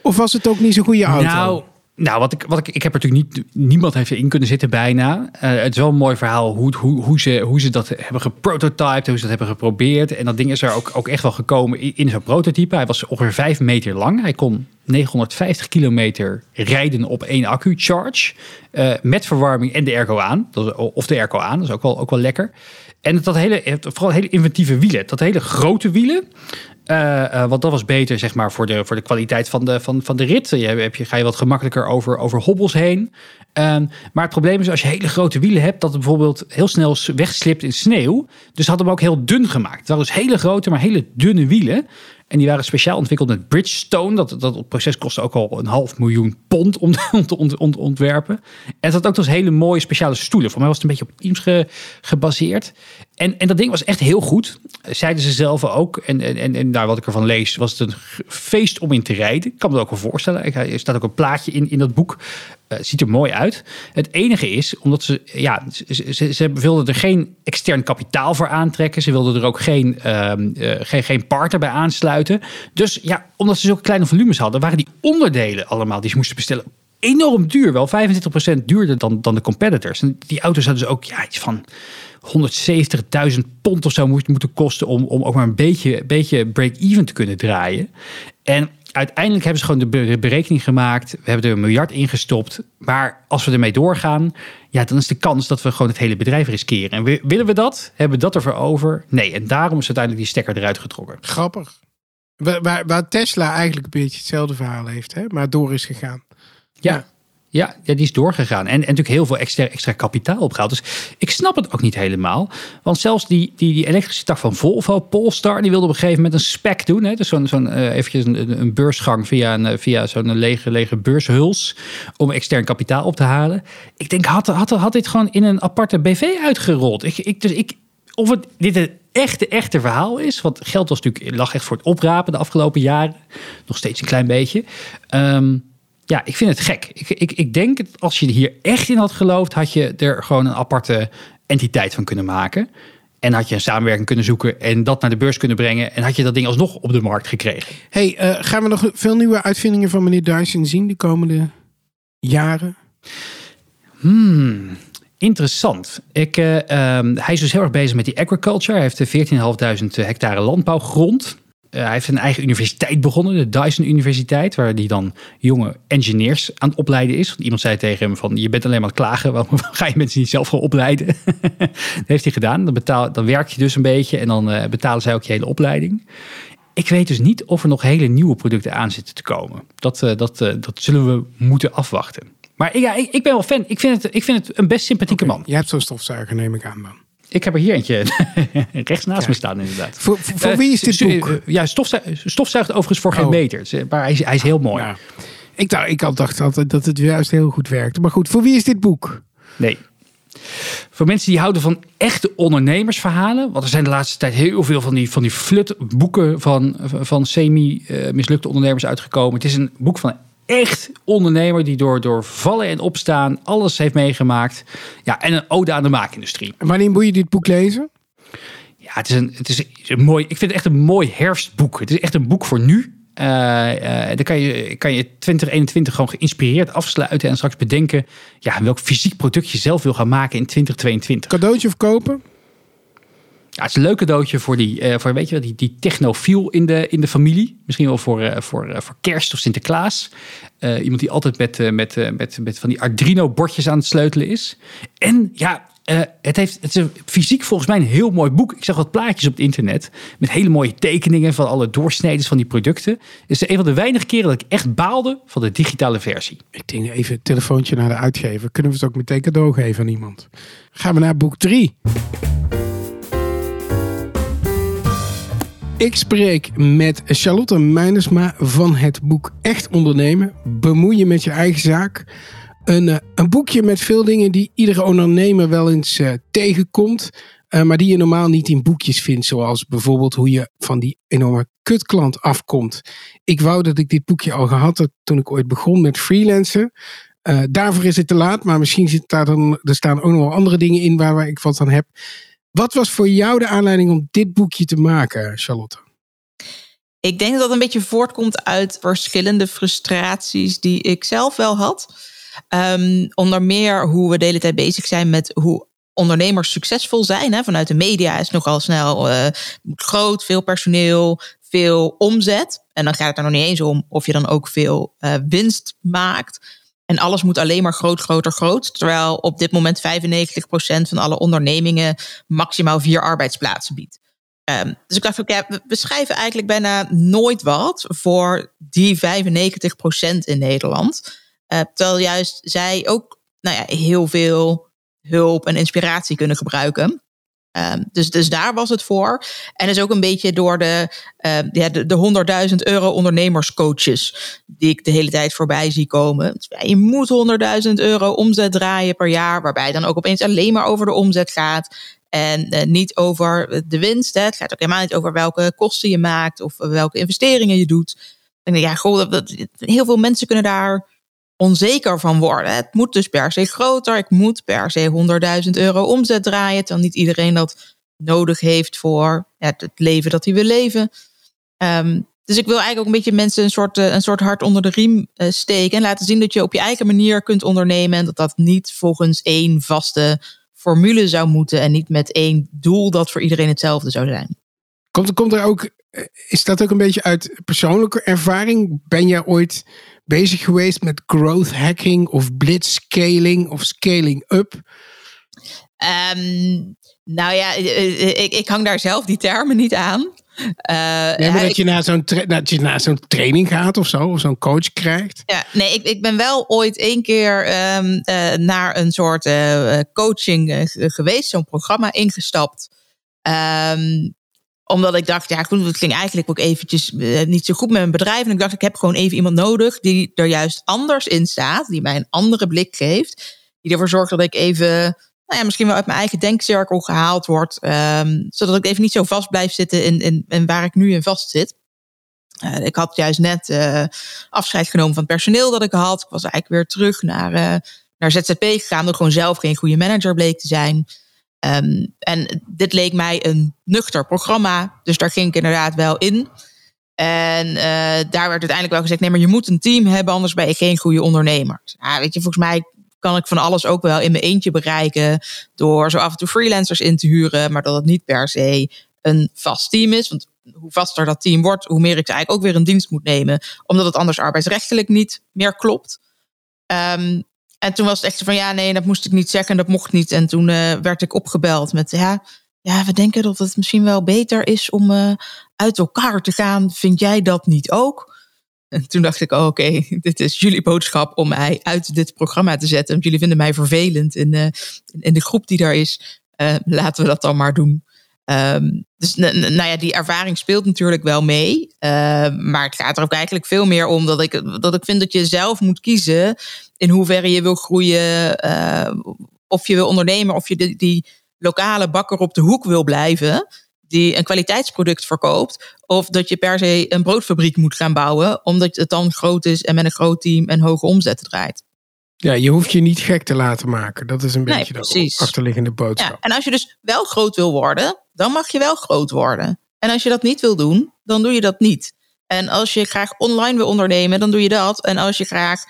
Of was het ook niet zo'n goede auto? Nou, nou, wat ik, wat ik, ik heb er natuurlijk niet, niemand heeft erin kunnen zitten bijna. Uh, het is wel een mooi verhaal hoe, hoe, hoe, ze, hoe ze dat hebben geprototyped, hoe ze dat hebben geprobeerd. En dat ding is er ook, ook echt wel gekomen in, in zo'n prototype. Hij was ongeveer vijf meter lang. Hij kon 950 kilometer rijden op één accu-charge. Uh, met verwarming en de airco aan. Of de airco aan, dat is ook wel, ook wel lekker. En dat hele, vooral hele inventieve wielen. Dat hele grote wielen. Uh, uh, want dat was beter, zeg maar, voor de, voor de kwaliteit van de, van, van de rit. Je, heb je, ga je wat gemakkelijker over, over hobbels heen. Um, maar het probleem is als je hele grote wielen hebt, dat het bijvoorbeeld heel snel wegslipt in sneeuw. Dus hadden we ook heel dun gemaakt. Het waren dus hele grote, maar hele dunne wielen. En die waren speciaal ontwikkeld met Bridgestone. Dat, dat proces kostte ook al een half miljoen pond om, te ont, ont, ontwerpen. En het had ook dus hele mooie speciale stoelen. Voor mij was het een beetje op Teams ge, gebaseerd. En, en dat ding was echt heel goed. Zeiden ze zelf ook. En, en, en, daar wat ik ervan lees, was het een feest om in te rijden. Ik kan me dat ook wel voorstellen. Er staat ook een plaatje in, in dat boek. Uh, ziet er mooi uit. Het enige is, omdat ze, ja, ze, ze, ze wilden er geen extern kapitaal voor aantrekken. Ze wilden er ook geen, uh, uh, geen, geen partner bij aansluiten. Dus ja, omdat ze zulke kleine volumes hadden, waren die onderdelen allemaal die ze moesten bestellen enorm duur. Wel 25% duurder dan, dan de competitors. En die auto's hadden ze ook ja, iets van 170.000 pond of zo moeten kosten om, om ook maar een beetje, beetje break-even te kunnen draaien. En uiteindelijk hebben ze gewoon de berekening gemaakt. We hebben er een miljard ingestopt. Maar als we ermee doorgaan, ja, dan is de kans dat we gewoon het hele bedrijf riskeren. En willen we dat? Hebben we dat ervoor over? Nee. En daarom is uiteindelijk die stekker eruit getrokken. Grappig. Waar, waar, waar Tesla eigenlijk een beetje hetzelfde verhaal heeft, hè? maar door is gegaan. Ja. Ja, ja, die is doorgegaan. En, en natuurlijk heel veel extra, extra kapitaal opgehaald. Dus ik snap het ook niet helemaal. Want zelfs die, die, die elektrische tak van Volvo, Polestar, die wilde op een gegeven moment een spec doen. Hè? Dus zo'n zo'n uh, eventjes een, een, beursgang via, een, via zo'n lege, lege beurshuls. Om extern kapitaal op te halen. Ik denk, had, had, had dit gewoon in een aparte BV uitgerold. Ik, ik, dus ik, of het dit het echte, echte verhaal is. Want geld was natuurlijk, lag echt voor het oprapen de afgelopen jaren. Nog steeds een klein beetje. Um, ja, ik vind het gek. Ik, ik, ik denk dat als je hier echt in had geloofd, had je er gewoon een aparte entiteit van kunnen maken. En had je een samenwerking kunnen zoeken en dat naar de beurs kunnen brengen. En had je dat ding alsnog op de markt gekregen. Hey, uh, gaan we nog veel nieuwe uitvindingen van meneer Dyson zien de komende jaren? Hmm, interessant. Ik, uh, um, hij is dus heel erg bezig met die agriculture. Hij heeft 14.500 hectare landbouwgrond. Uh, hij heeft een eigen universiteit begonnen, de Dyson Universiteit, waar hij dan jonge engineers aan het opleiden is. Want iemand zei tegen hem van, je bent alleen maar aan het klagen, waarom ga je mensen niet zelf gaan opleiden? dat heeft hij gedaan. Dan, betaal, dan werk je dus een beetje en dan uh, betalen zij ook je hele opleiding. Ik weet dus niet of er nog hele nieuwe producten aan zitten te komen. Dat, uh, dat, dat zullen we moeten afwachten. Maar ja, ik, ik ben wel fan. Ik vind het, ik vind het een best sympathieke okay. man. Je hebt zo'n stofzuiger, neem ik aan, man. Ik heb er hier eentje rechts naast ja. me staan, inderdaad. Voor, voor uh, wie is dit boek? Uh, ja, stofzuigt, stofzuigt overigens voor oh. geen meter. Maar hij is, hij is heel mooi. Ja. Ik, dacht, ik had dacht altijd dat het juist heel goed werkte. Maar goed, voor wie is dit boek? Nee. Voor mensen die houden van echte ondernemersverhalen. Want er zijn de laatste tijd heel veel van die, van die flut boeken van, van semi-mislukte ondernemers uitgekomen. Het is een boek van echt ondernemer die door, door vallen en opstaan alles heeft meegemaakt. Ja, en een ode aan de maakindustrie. En wanneer moet je dit boek lezen? Ja, het is een, het is een mooi. Ik vind het echt een mooi herfstboek. Het is echt een boek voor nu. Uh, uh, dan kan je, kan je 2021 gewoon geïnspireerd afsluiten en straks bedenken ja, welk fysiek product je zelf wil gaan maken in 2022. Cadeautje of kopen? Ja, het is een leuk cadeautje voor die, uh, voor, weet je, die, die technofiel in de, in de familie. Misschien wel voor, uh, voor, uh, voor kerst of Sinterklaas. iemand die altijd met, met, met, met van die Arduino-bordjes aan het sleutelen is. En ja, het, heeft, het is fysiek volgens mij een heel mooi boek. Ik zag wat plaatjes op het internet. Met hele mooie tekeningen van alle doorsneden van die producten. Het is een van de weinige keren dat ik echt baalde van de digitale versie. Ik denk even een telefoontje naar de uitgever. Kunnen we het ook meteen cadeau geven aan iemand? Gaan we naar boek 3. Ik spreek met Charlotte Meinersma van het boek Echt Ondernemen. Bemoeien met je eigen zaak. Een, uh, een boekje met veel dingen die iedere ondernemer wel eens uh, tegenkomt. Uh, maar die je normaal niet in boekjes vindt. Zoals bijvoorbeeld hoe je van die enorme kutklant afkomt. Ik wou dat ik dit boekje al gehad had toen ik ooit begon met freelancen. daarvoor is het te laat. Maar misschien zit daar dan, er staan ook nog wel andere dingen in waar, waar ik wat aan heb. Wat was voor jou de aanleiding om dit boekje te maken, Charlotte? Ik denk dat dat een beetje voortkomt uit verschillende frustraties die ik zelf wel had. Um, onder meer hoe we de hele tijd bezig zijn met hoe ondernemers succesvol zijn. Hè. Vanuit de media is nogal snel uh, groot, veel personeel, veel omzet. En dan gaat het er nog niet eens om of je dan ook veel uh, winst maakt. En alles moet alleen maar groot, groter, groot. Terwijl op dit moment 95% van alle ondernemingen maximaal vier arbeidsplaatsen biedt. Um, dus ik dacht, okay, we schrijven eigenlijk bijna nooit wat voor die 95% in Nederland. Uh, terwijl juist zij ook nou ja, heel veel hulp en inspiratie kunnen gebruiken. Um, dus, dus daar was het voor. En is ook een beetje door de, uh, ja, de, de 100.000 euro ondernemerscoaches die ik de hele tijd voorbij zie komen. Dus je moet 100.000 euro omzet draaien per jaar, waarbij dan ook opeens alleen maar over de omzet gaat. En uh, niet over de winst. Hè. Het gaat ook helemaal niet over welke kosten je maakt of welke investeringen je doet. Ja, dat, heel veel mensen kunnen daar onzeker van worden. Het moet dus per se groter. Ik moet per se 100.000 euro omzet draaien. Terwijl niet iedereen dat nodig heeft voor het leven dat hij wil leven. Um, dus ik wil eigenlijk ook een beetje mensen een soort, een soort hart onder de riem uh, steken. En laten zien dat je op je eigen manier kunt ondernemen. En dat dat niet volgens één vaste formule zou moeten. En niet met één doel dat voor iedereen hetzelfde zou zijn. Komt, komt er ook, eh, is dat ook een beetje uit persoonlijke ervaring? Ben jij ooit bezig geweest met growth hacking of blitzscaling of scaling up? Um, nou ja, ik, ik hang daar zelf die termen niet aan. Uh, dat, je naar zo'n dat je naar zo'n training gaat of zo, of zo'n coach krijgt. Ja, nee, ik, ik ben wel ooit één keer um, uh, naar een soort uh, coaching geweest, zo'n programma ingestapt. Um, omdat ik dacht, ja, goed, het ging eigenlijk ook eventjes niet zo goed met mijn bedrijf. En ik dacht, ik heb gewoon even iemand nodig die er juist anders in staat, die mij een andere blik geeft, die ervoor zorgt dat ik even nou ja, misschien wel uit mijn eigen denkcirkel gehaald wordt. Um, zodat ik even niet zo vast blijf zitten in, in, waar ik nu in vast zit. Uh, ik had juist net uh, afscheid genomen van het personeel dat ik had. Ik was eigenlijk weer terug naar, naar ZZP gegaan, omdat ik gewoon zelf geen goede manager bleek te zijn. Um, en dit leek mij een nuchter programma, dus daar ging ik inderdaad wel in. En daar werd uiteindelijk wel gezegd: nee, maar je moet een team hebben, anders ben je geen goede ondernemer. Ja, weet je, volgens mij kan ik van alles ook wel in mijn eentje bereiken. Door zo af en toe freelancers in te huren. Maar dat het niet per se een vast team is. Want hoe vaster dat team wordt, hoe meer ik ze eigenlijk ook weer in dienst moet nemen. Omdat het anders arbeidsrechtelijk niet meer klopt. Um, en toen was het echt van ja, nee, dat moest ik niet zeggen, dat mocht niet. En toen uh, werd ik opgebeld met ja, ja, we denken dat het misschien wel beter is om uh, uit elkaar te gaan. Vind jij dat niet ook? En toen dacht ik, oh, oké, dit is jullie boodschap om mij uit dit programma te zetten. Want jullie vinden mij vervelend in, uh, in de groep die daar is. Laten we dat dan maar doen. Um, dus nou ja, die ervaring speelt natuurlijk wel mee. Uh, maar het gaat er ook eigenlijk veel meer om dat ik, dat ik vind dat je zelf moet kiezen in hoeverre je wil groeien. of je wil ondernemen, of je die, die lokale bakker op de hoek wil blijven die een kwaliteitsproduct verkoopt. Of dat je per se een broodfabriek moet gaan bouwen, omdat het dan groot is en met een groot team en hoge omzetten draait. Ja, je hoeft je niet gek te laten maken. Dat is een beetje de achterliggende boodschap. Ja, en als je dus wel groot wil worden, dan mag je wel groot worden. En als je dat niet wil doen, dan doe je dat niet. En als je graag online wil ondernemen, dan doe je dat. En als je graag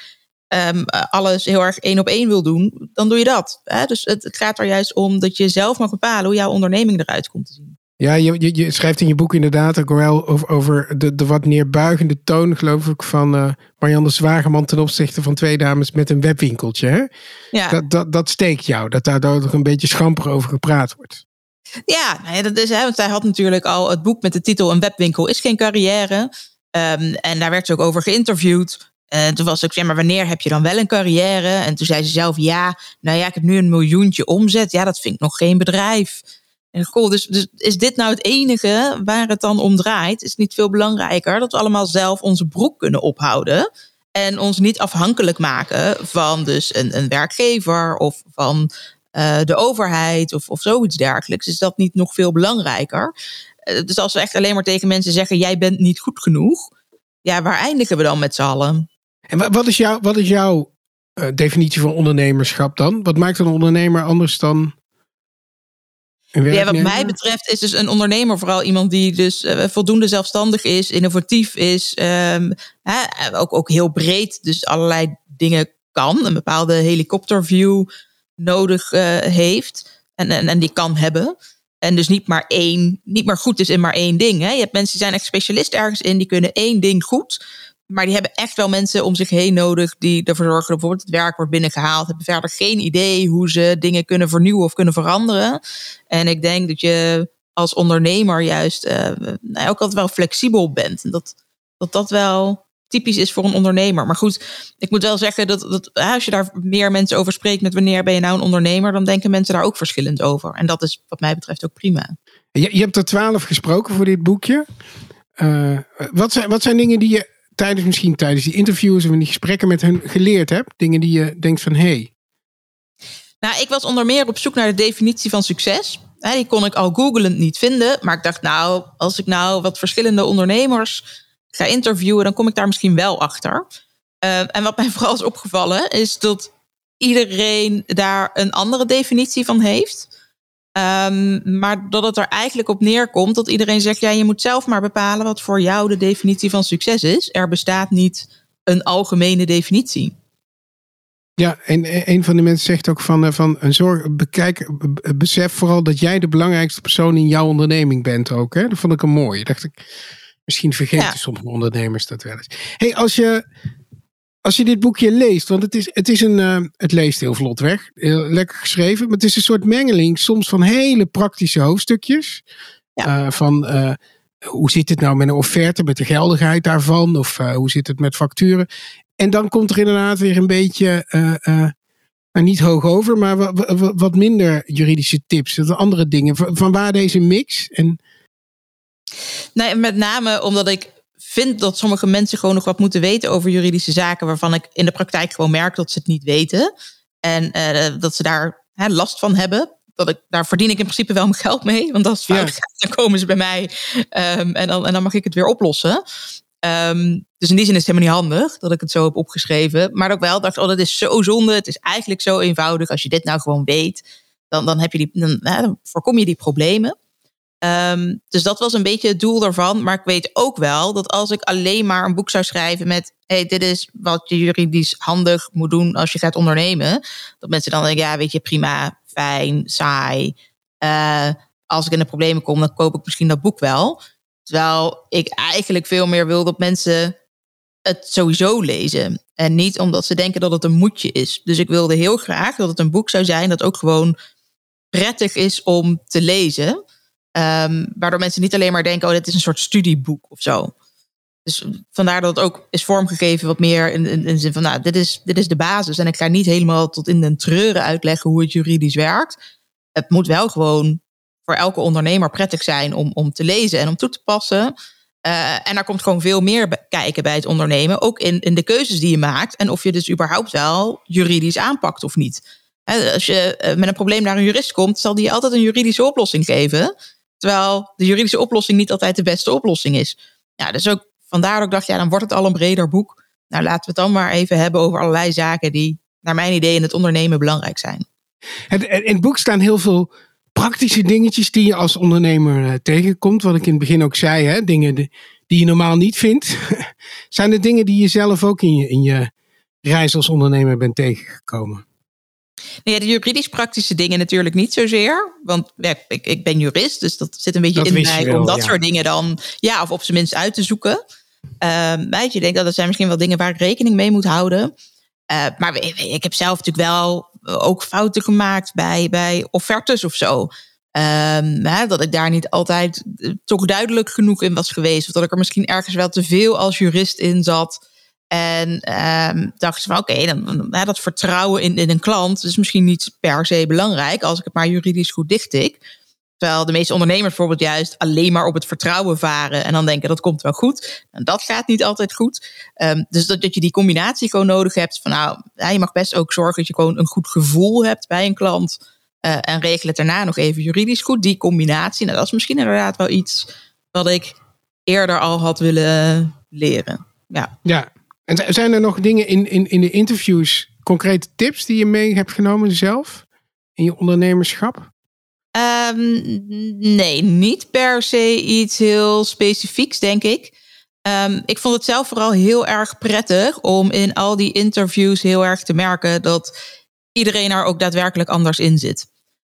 um, alles heel erg één op één wil doen, dan doe je dat. Hè? Dus het, gaat er juist om dat je zelf mag bepalen hoe jouw onderneming eruit komt te zien. Ja, je, je, je, schrijft in je boek inderdaad ook wel over, over de, de wat neerbuigende toon, geloof ik, van uh, Marianne Zwageman ten opzichte van twee dames met een webwinkeltje. Hè? Ja. Dat, dat, dat steekt jou, dat daar nog een beetje schamper over gepraat wordt. Ja, nou ja, dat is, hè, want zij had natuurlijk al het boek met de titel Een webwinkel is geen carrière. Um, en daar werd ze ook over geïnterviewd. En toen was ik, ja, maar wanneer heb je dan wel een carrière? En toen zei ze zelf, ja, nou ja, ik heb nu een miljoentje omzet. Ja, dat vind ik nog geen bedrijf. En goh, dus, dus is dit nou het enige waar het dan om draait? Is het niet veel belangrijker dat we allemaal zelf onze broek kunnen ophouden? En ons niet afhankelijk maken van dus een, een werkgever of van uh, de overheid of, of zoiets dergelijks. Is dat niet nog veel belangrijker? Uh, dus als we echt alleen maar tegen mensen zeggen: jij bent niet goed genoeg, ja, waar eindigen we dan met z'n allen? En wat is, jouw wat is jouw uh, definitie van ondernemerschap dan? Wat maakt een ondernemer anders dan ja, wat mij betreft is dus een ondernemer vooral iemand die dus uh, voldoende zelfstandig is, innovatief is, um, hè, ook, ook heel breed, dus allerlei dingen kan, een bepaalde helikopterview nodig uh, heeft en, en, en die kan hebben. En dus niet maar één, niet maar goed is in maar één ding. Hè. Je hebt mensen die zijn echt specialist ergens in, die kunnen één ding goed. Maar die hebben echt wel mensen om zich heen nodig die ervoor zorgen dat bijvoorbeeld het werk wordt binnengehaald. Hebben verder geen idee hoe ze dingen kunnen vernieuwen of kunnen veranderen. En ik denk dat je als ondernemer juist uh, ook altijd wel flexibel bent. En dat, dat dat wel typisch is voor een ondernemer. Maar goed, ik moet wel zeggen dat, dat als je daar meer mensen over spreekt met wanneer ben je nou een ondernemer, dan denken mensen daar ook verschillend over. En dat is wat mij betreft ook prima. Je, je hebt er twaalf gesproken voor dit boekje. Uh, wat, zijn, wat zijn dingen die je tijdens misschien tijdens die interviews of in die gesprekken met hun geleerd hebt? Dingen die je denkt van hé. Hey. Nou, ik was onder meer op zoek naar de definitie van succes. Die kon ik al googelend niet vinden. Maar ik dacht, nou, als ik nou wat verschillende ondernemers ga interviewen, dan kom ik daar misschien wel achter. Uh, en wat mij vooral is opgevallen, is dat iedereen daar een andere definitie van heeft. Um, maar dat het er eigenlijk op neerkomt dat iedereen zegt: ja, je moet zelf maar bepalen wat voor jou de definitie van succes is. Er bestaat niet een algemene definitie. Ja, en een van de mensen zegt ook van, eh, van een zorg, bekijk, besef vooral dat jij de belangrijkste persoon in jouw onderneming bent ook. Hè? Dat vond ik een mooi. Dacht ik, misschien vergeten ja. sommige ondernemers dat wel eens. Hey, als je als je dit boekje leest, want het, is, het, is een, uh, het leest heel vlot weg, heel lekker geschreven, maar het is een soort mengeling soms van hele praktische hoofdstukjes. Ja. Uh, van uh, hoe zit het nou met een offerte, met de geldigheid daarvan? Of hoe zit het met facturen? En dan komt er inderdaad weer een beetje, nou, niet hoog over, maar wat, wat minder juridische tips. Andere dingen. Van waar deze mix? En... Nee, met name omdat ik vind dat sommige mensen gewoon nog wat moeten weten over juridische zaken, waarvan ik in de praktijk gewoon merk dat ze het niet weten. En uh, dat ze daar hè, last van hebben. Dat ik, daar verdien ik in principe wel mijn geld mee. Want als het fout gaat, dan komen ze bij mij. Um, en, dan, en dan mag ik het weer oplossen. Um, dus in die zin is het helemaal niet handig dat ik het zo heb opgeschreven. Maar ook wel dacht, oh, dat is zo zonde. Het is eigenlijk zo eenvoudig. Als je dit nou gewoon weet, dan, dan, heb je die, dan, dan voorkom je die problemen. Um, dus dat was een beetje het doel daarvan. Maar ik weet ook wel dat als ik alleen maar een boek zou schrijven met: hey, dit is wat je juridisch handig moet doen als je gaat ondernemen. Dat mensen dan denken: ja, weet je, prima, fijn, saai. Uh, als ik in de problemen kom, dan koop ik misschien dat boek wel. Terwijl ik eigenlijk veel meer wil dat mensen het sowieso lezen. En niet omdat ze denken dat het een moedje is. Dus ik wilde heel graag dat het een boek zou zijn dat ook gewoon prettig is om te lezen. Um, waardoor mensen niet alleen maar denken, oh, dit is een soort studieboek of zo. Dus vandaar dat het ook is vormgegeven wat meer in, in, in de zin van, nou, dit is, dit is de basis. En ik ga niet helemaal tot in de treuren uitleggen hoe het juridisch werkt. Het moet wel gewoon voor elke ondernemer prettig zijn om, om te lezen en om toe te passen. Uh, en daar komt gewoon veel meer kijken bij het ondernemen. Ook in, in de keuzes die je maakt. En of je dus überhaupt wel juridisch aanpakt of niet. als je eh, met een probleem naar een jurist komt, zal die altijd een juridische oplossing geven. Terwijl de juridische oplossing niet altijd de beste oplossing is. Ja, dus ook vandaar dat ik dacht, ja, dan wordt het al een breder boek. Nou, laten we het dan maar even hebben over allerlei zaken die naar mijn idee in het ondernemen belangrijk zijn. in het boek staan heel veel praktische dingetjes die je als ondernemer eh, tegenkomt. Wat ik in het begin ook zei, hè, dingen die je normaal niet vindt. Zijn er dingen die je zelf ook in je, in je reis als ondernemer bent tegengekomen? Nee, de juridisch-praktische dingen natuurlijk niet zozeer. Want ja, ik, ik ben jurist, dus dat zit een beetje in mij om dat soort dingen dan, ja, of op zijn minst uit te zoeken. Uh, weet je, denk dat dat zijn misschien wel dingen waar ik rekening mee moet houden. Uh, maar ik heb zelf natuurlijk wel ook fouten gemaakt bij, bij offertes of zo. Um, hè, dat ik daar niet altijd eh, toch duidelijk genoeg in was geweest. Of dat ik er misschien ergens wel te veel als jurist in zat. En um, dacht ze van oké, dan, dat vertrouwen in, in een klant is misschien niet per se belangrijk als ik het maar juridisch goed dichtik. Terwijl de meeste ondernemers bijvoorbeeld juist alleen maar op het vertrouwen varen en dan denken dat komt wel goed. En dat gaat niet altijd goed. Um, dus dat, je die combinatie gewoon nodig hebt van nou, je mag best ook zorgen dat je gewoon een goed gevoel hebt bij een klant. Uh, en regel het daarna nog even juridisch goed. Die combinatie, nou, dat is misschien inderdaad wel iets wat ik eerder al had willen leren. Ja. ja, en zijn er nog dingen in, in, in de interviews, concrete tips die je mee hebt genomen zelf in je ondernemerschap? Um, nee, niet per se iets heel specifieks, denk ik. Um, ik vond het zelf vooral heel erg prettig om in al die interviews heel erg te merken dat iedereen er ook daadwerkelijk anders in zit.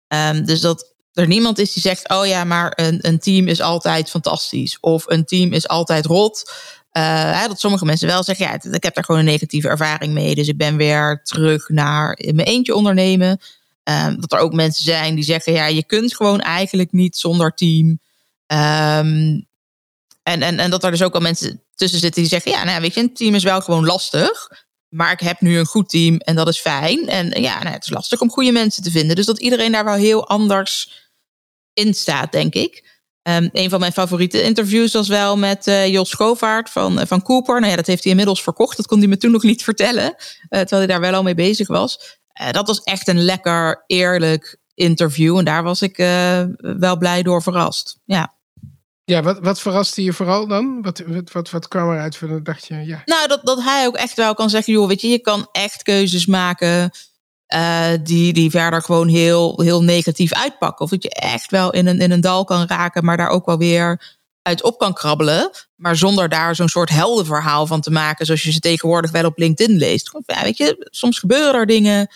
Um, dus dat er niemand is die zegt: Oh ja, maar een, een team is altijd fantastisch. Of een team is altijd rot. Uh, dat sommige mensen wel zeggen, ja, ik heb daar gewoon een negatieve ervaring mee. Dus ik ben weer terug naar mijn eentje ondernemen. Um, dat er ook mensen zijn die zeggen, ja, je kunt gewoon eigenlijk niet zonder team. Um, en, en, en dat er dus ook al mensen tussen zitten die zeggen, ja, nou, weet je, een team is wel gewoon lastig. Maar ik heb nu een goed team en dat is fijn. En ja, nou, het is lastig om goede mensen te vinden. Dus dat iedereen daar wel heel anders in staat, denk ik. Um, een van mijn favoriete interviews was wel met uh, Jos Schovaert van, uh, van Cooper. Nou ja, dat heeft hij inmiddels verkocht. Dat kon hij me toen nog niet vertellen. Uh, terwijl hij daar wel al mee bezig was. dat was echt een lekker, eerlijk interview. En daar was ik wel blij door verrast. Ja. Ja, wat, wat verraste je vooral dan? Wat, wat, wat, wat kwam eruit van dat dacht je? Ja. Nou, dat, dat hij ook echt wel kan zeggen: joh, weet je, je kan echt keuzes maken uh, die, die verder gewoon heel, heel negatief uitpakken. Of dat je echt wel in een, in een dal kan raken, maar daar ook wel weer uit op kan krabbelen. Maar zonder daar zo'n soort heldenverhaal van te maken, zoals je ze tegenwoordig wel op LinkedIn leest. Ja, weet je, soms gebeuren er dingen.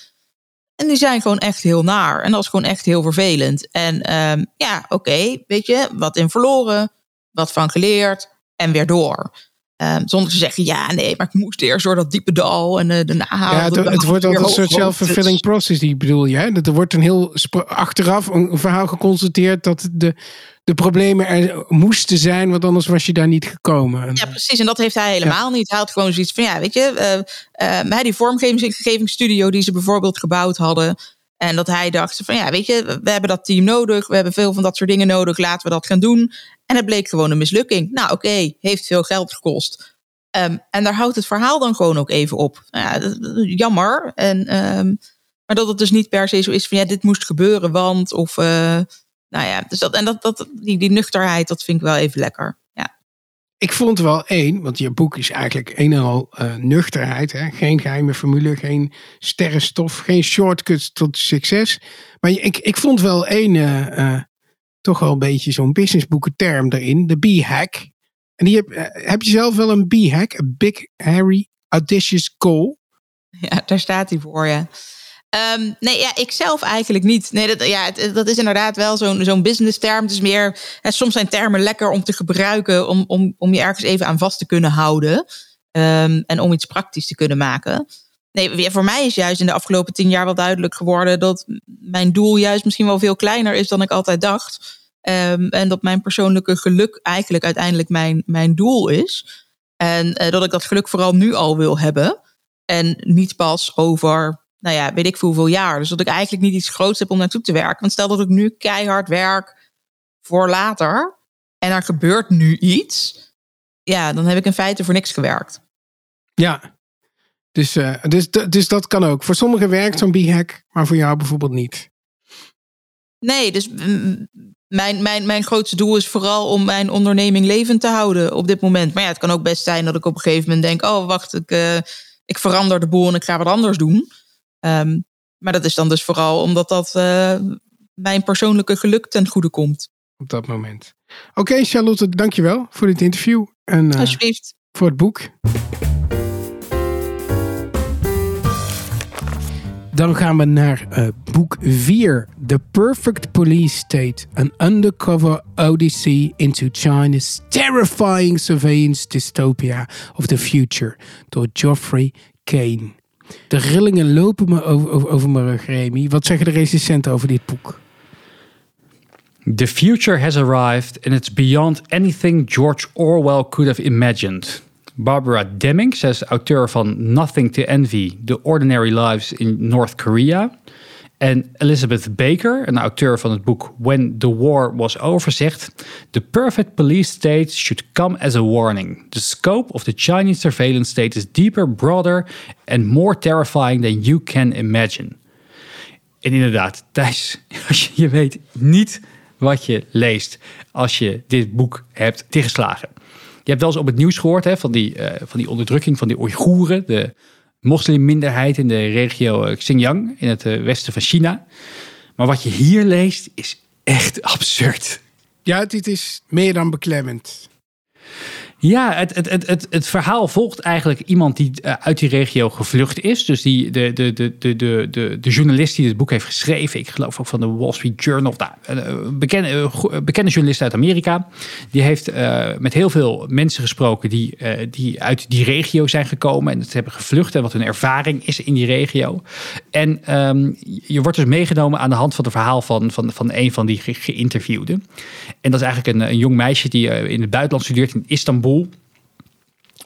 En die zijn gewoon echt heel naar. En dat is gewoon echt heel vervelend. En um, ja, oké, weet je, wat in verloren, wat van geleerd en weer door. Ehm, zonder te zeggen, ja, nee, maar ik moest eerst door dat diepe dal en uh, daarna Ja, het, het wordt altijd een soort self-fulfilling process, die bedoel je. Hè? Dat er wordt een heel achteraf een verhaal geconstateerd dat de, de problemen er moesten zijn, want anders was je daar niet gekomen. Ja, precies. En dat heeft hij helemaal niet. Hij had gewoon zoiets van, ja, weet je, uh, uh, die vormgevingsstudio die ze bijvoorbeeld gebouwd hadden. En dat hij dacht van, ja, weet je, we hebben dat team nodig. We hebben veel van dat soort dingen nodig. Laten we dat gaan doen. En het bleek gewoon een mislukking. Nou, oké, heeft veel geld gekost. Um, en daar houdt het verhaal dan gewoon ook even op. Nou ja, jammer. En, um, maar dat het dus niet per se zo is van, ja, dit moest gebeuren, want, of... Uh, nou ja, dus dat, en dat, dat, die, die nuchterheid, dat vind ik wel even lekker. Ja. Ik vond wel één, want je boek is eigenlijk een en al uh, nuchterheid. Hè? Geen geheime formule, geen sterrenstof, geen shortcuts tot succes. Maar ik, ik vond wel één, uh, toch wel een beetje zo'n businessboeken term erin. De B-hack. En die heb, heb je zelf wel een B-hack? Een big, hairy, audacious goal? Ja, daar staat hij voor, ja. Um, nee, ja, ik zelf eigenlijk niet. Nee, dat, ja, het, dat is inderdaad wel zo'n zo'n business term. Het is meer, hè, soms zijn termen lekker om te gebruiken om, om, om je ergens even aan vast te kunnen houden. Um, en om iets praktisch te kunnen maken. Nee, voor mij is juist in de afgelopen tien jaar wel duidelijk geworden dat mijn doel juist misschien wel veel kleiner is dan ik altijd dacht. Um, en dat mijn persoonlijke geluk eigenlijk uiteindelijk mijn, mijn doel is. En uh, dat ik dat geluk vooral nu al wil hebben. En niet pas over nou ja, weet ik veel hoeveel jaar. Dus dat ik eigenlijk niet iets groots heb om naartoe te werken. Want stel dat ik nu keihard werk voor later en er gebeurt nu iets, ja, dan heb ik in feite voor niks gewerkt. Ja, dus, uh, dus, dus dat kan ook. Voor sommigen werkt zo'n b-hack, maar voor jou bijvoorbeeld niet. Nee, dus mijn, mijn, mijn grootste doel is vooral om mijn onderneming levend te houden op dit moment. Maar ja, het kan ook best zijn dat ik op een gegeven moment denk: oh, wacht, ik, uh, ik verander de boel en ik ga wat anders doen. Um, maar dat is dan dus vooral omdat dat uh, mijn persoonlijke geluk ten goede komt. Op dat moment. Oké, okay, Charlotte, dankjewel voor dit interview. En, uh, Alsjeblieft. Voor het boek. Dan gaan we naar uh, boek 4. The Perfect Police State. An Undercover Odyssey into China's Terrifying Surveillance Dystopia of the Future. Door Geoffrey Kane. De rillingen lopen me over, over, over mijn rug, Remy. Wat zeggen de recensenten over dit boek? The future has arrived and it's beyond anything George Orwell could have imagined. Barbara Deming, zij is auteur van Nothing to Envy: The Ordinary Lives in North Korea. En Elizabeth Baker, een auteur van het boek When the War Was Over, zegt: The perfect police state should come as a warning. The scope of the Chinese surveillance state is deeper, broader and more terrifying than you can imagine. En inderdaad, Thijs, je weet niet wat je leest als je dit boek hebt tegenslagen. Je hebt wel eens op het nieuws gehoord hè, van, die, uh, van die onderdrukking van die Oeigoeren, de moslimminderheid in de regio eh, Xinjiang in het eh, westen van China. Maar wat je hier leest is echt absurd. Ja, dit is meer dan beklemmend. Ja, het, het, het, het, het verhaal volgt eigenlijk iemand die eh, uit die regio gevlucht is. Dus die, de, de, de, de, de, de, journalist die het boek heeft geschreven, ik geloof ook van de Wall Street Journal, nou, een bekende, bekende journalist uit Amerika. Die heeft met heel veel mensen gesproken die, die uit die regio zijn gekomen en het hebben gevlucht en wat hun ervaring is in die regio. En um, je wordt dus meegenomen aan de hand van het verhaal van, van, van een van die ge geïnterviewden. En dat is eigenlijk een, een jong meisje die in het buitenland studeert in Istanbul.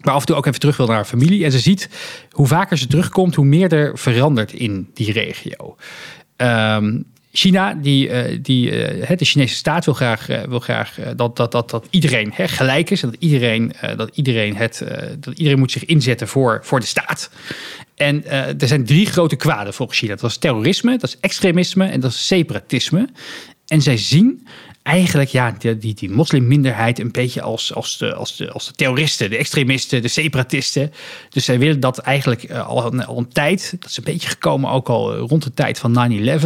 Maar af en toe ook even terug wil naar haar familie. En ze ziet hoe vaker ze terugkomt, hoe meer er verandert in die regio. Um, China, die, uh, die, uh, de Chinese staat wil graag, uh, wil graag dat, dat, dat, dat iedereen hè, gelijk is. En dat iedereen, dat, iedereen het, dat iedereen moet zich inzetten voor, voor de staat. En er zijn drie grote kwaden volgens China. Dat is terrorisme, dat is extremisme en dat is separatisme. En zij zien eigenlijk ja, die, die, die moslimminderheid een beetje als, als, de, als, de, als de terroristen, de extremisten, de separatisten. Dus zij willen dat eigenlijk uh, al, al, een tijd, dat is een beetje gekomen ook al rond de tijd van 9-11.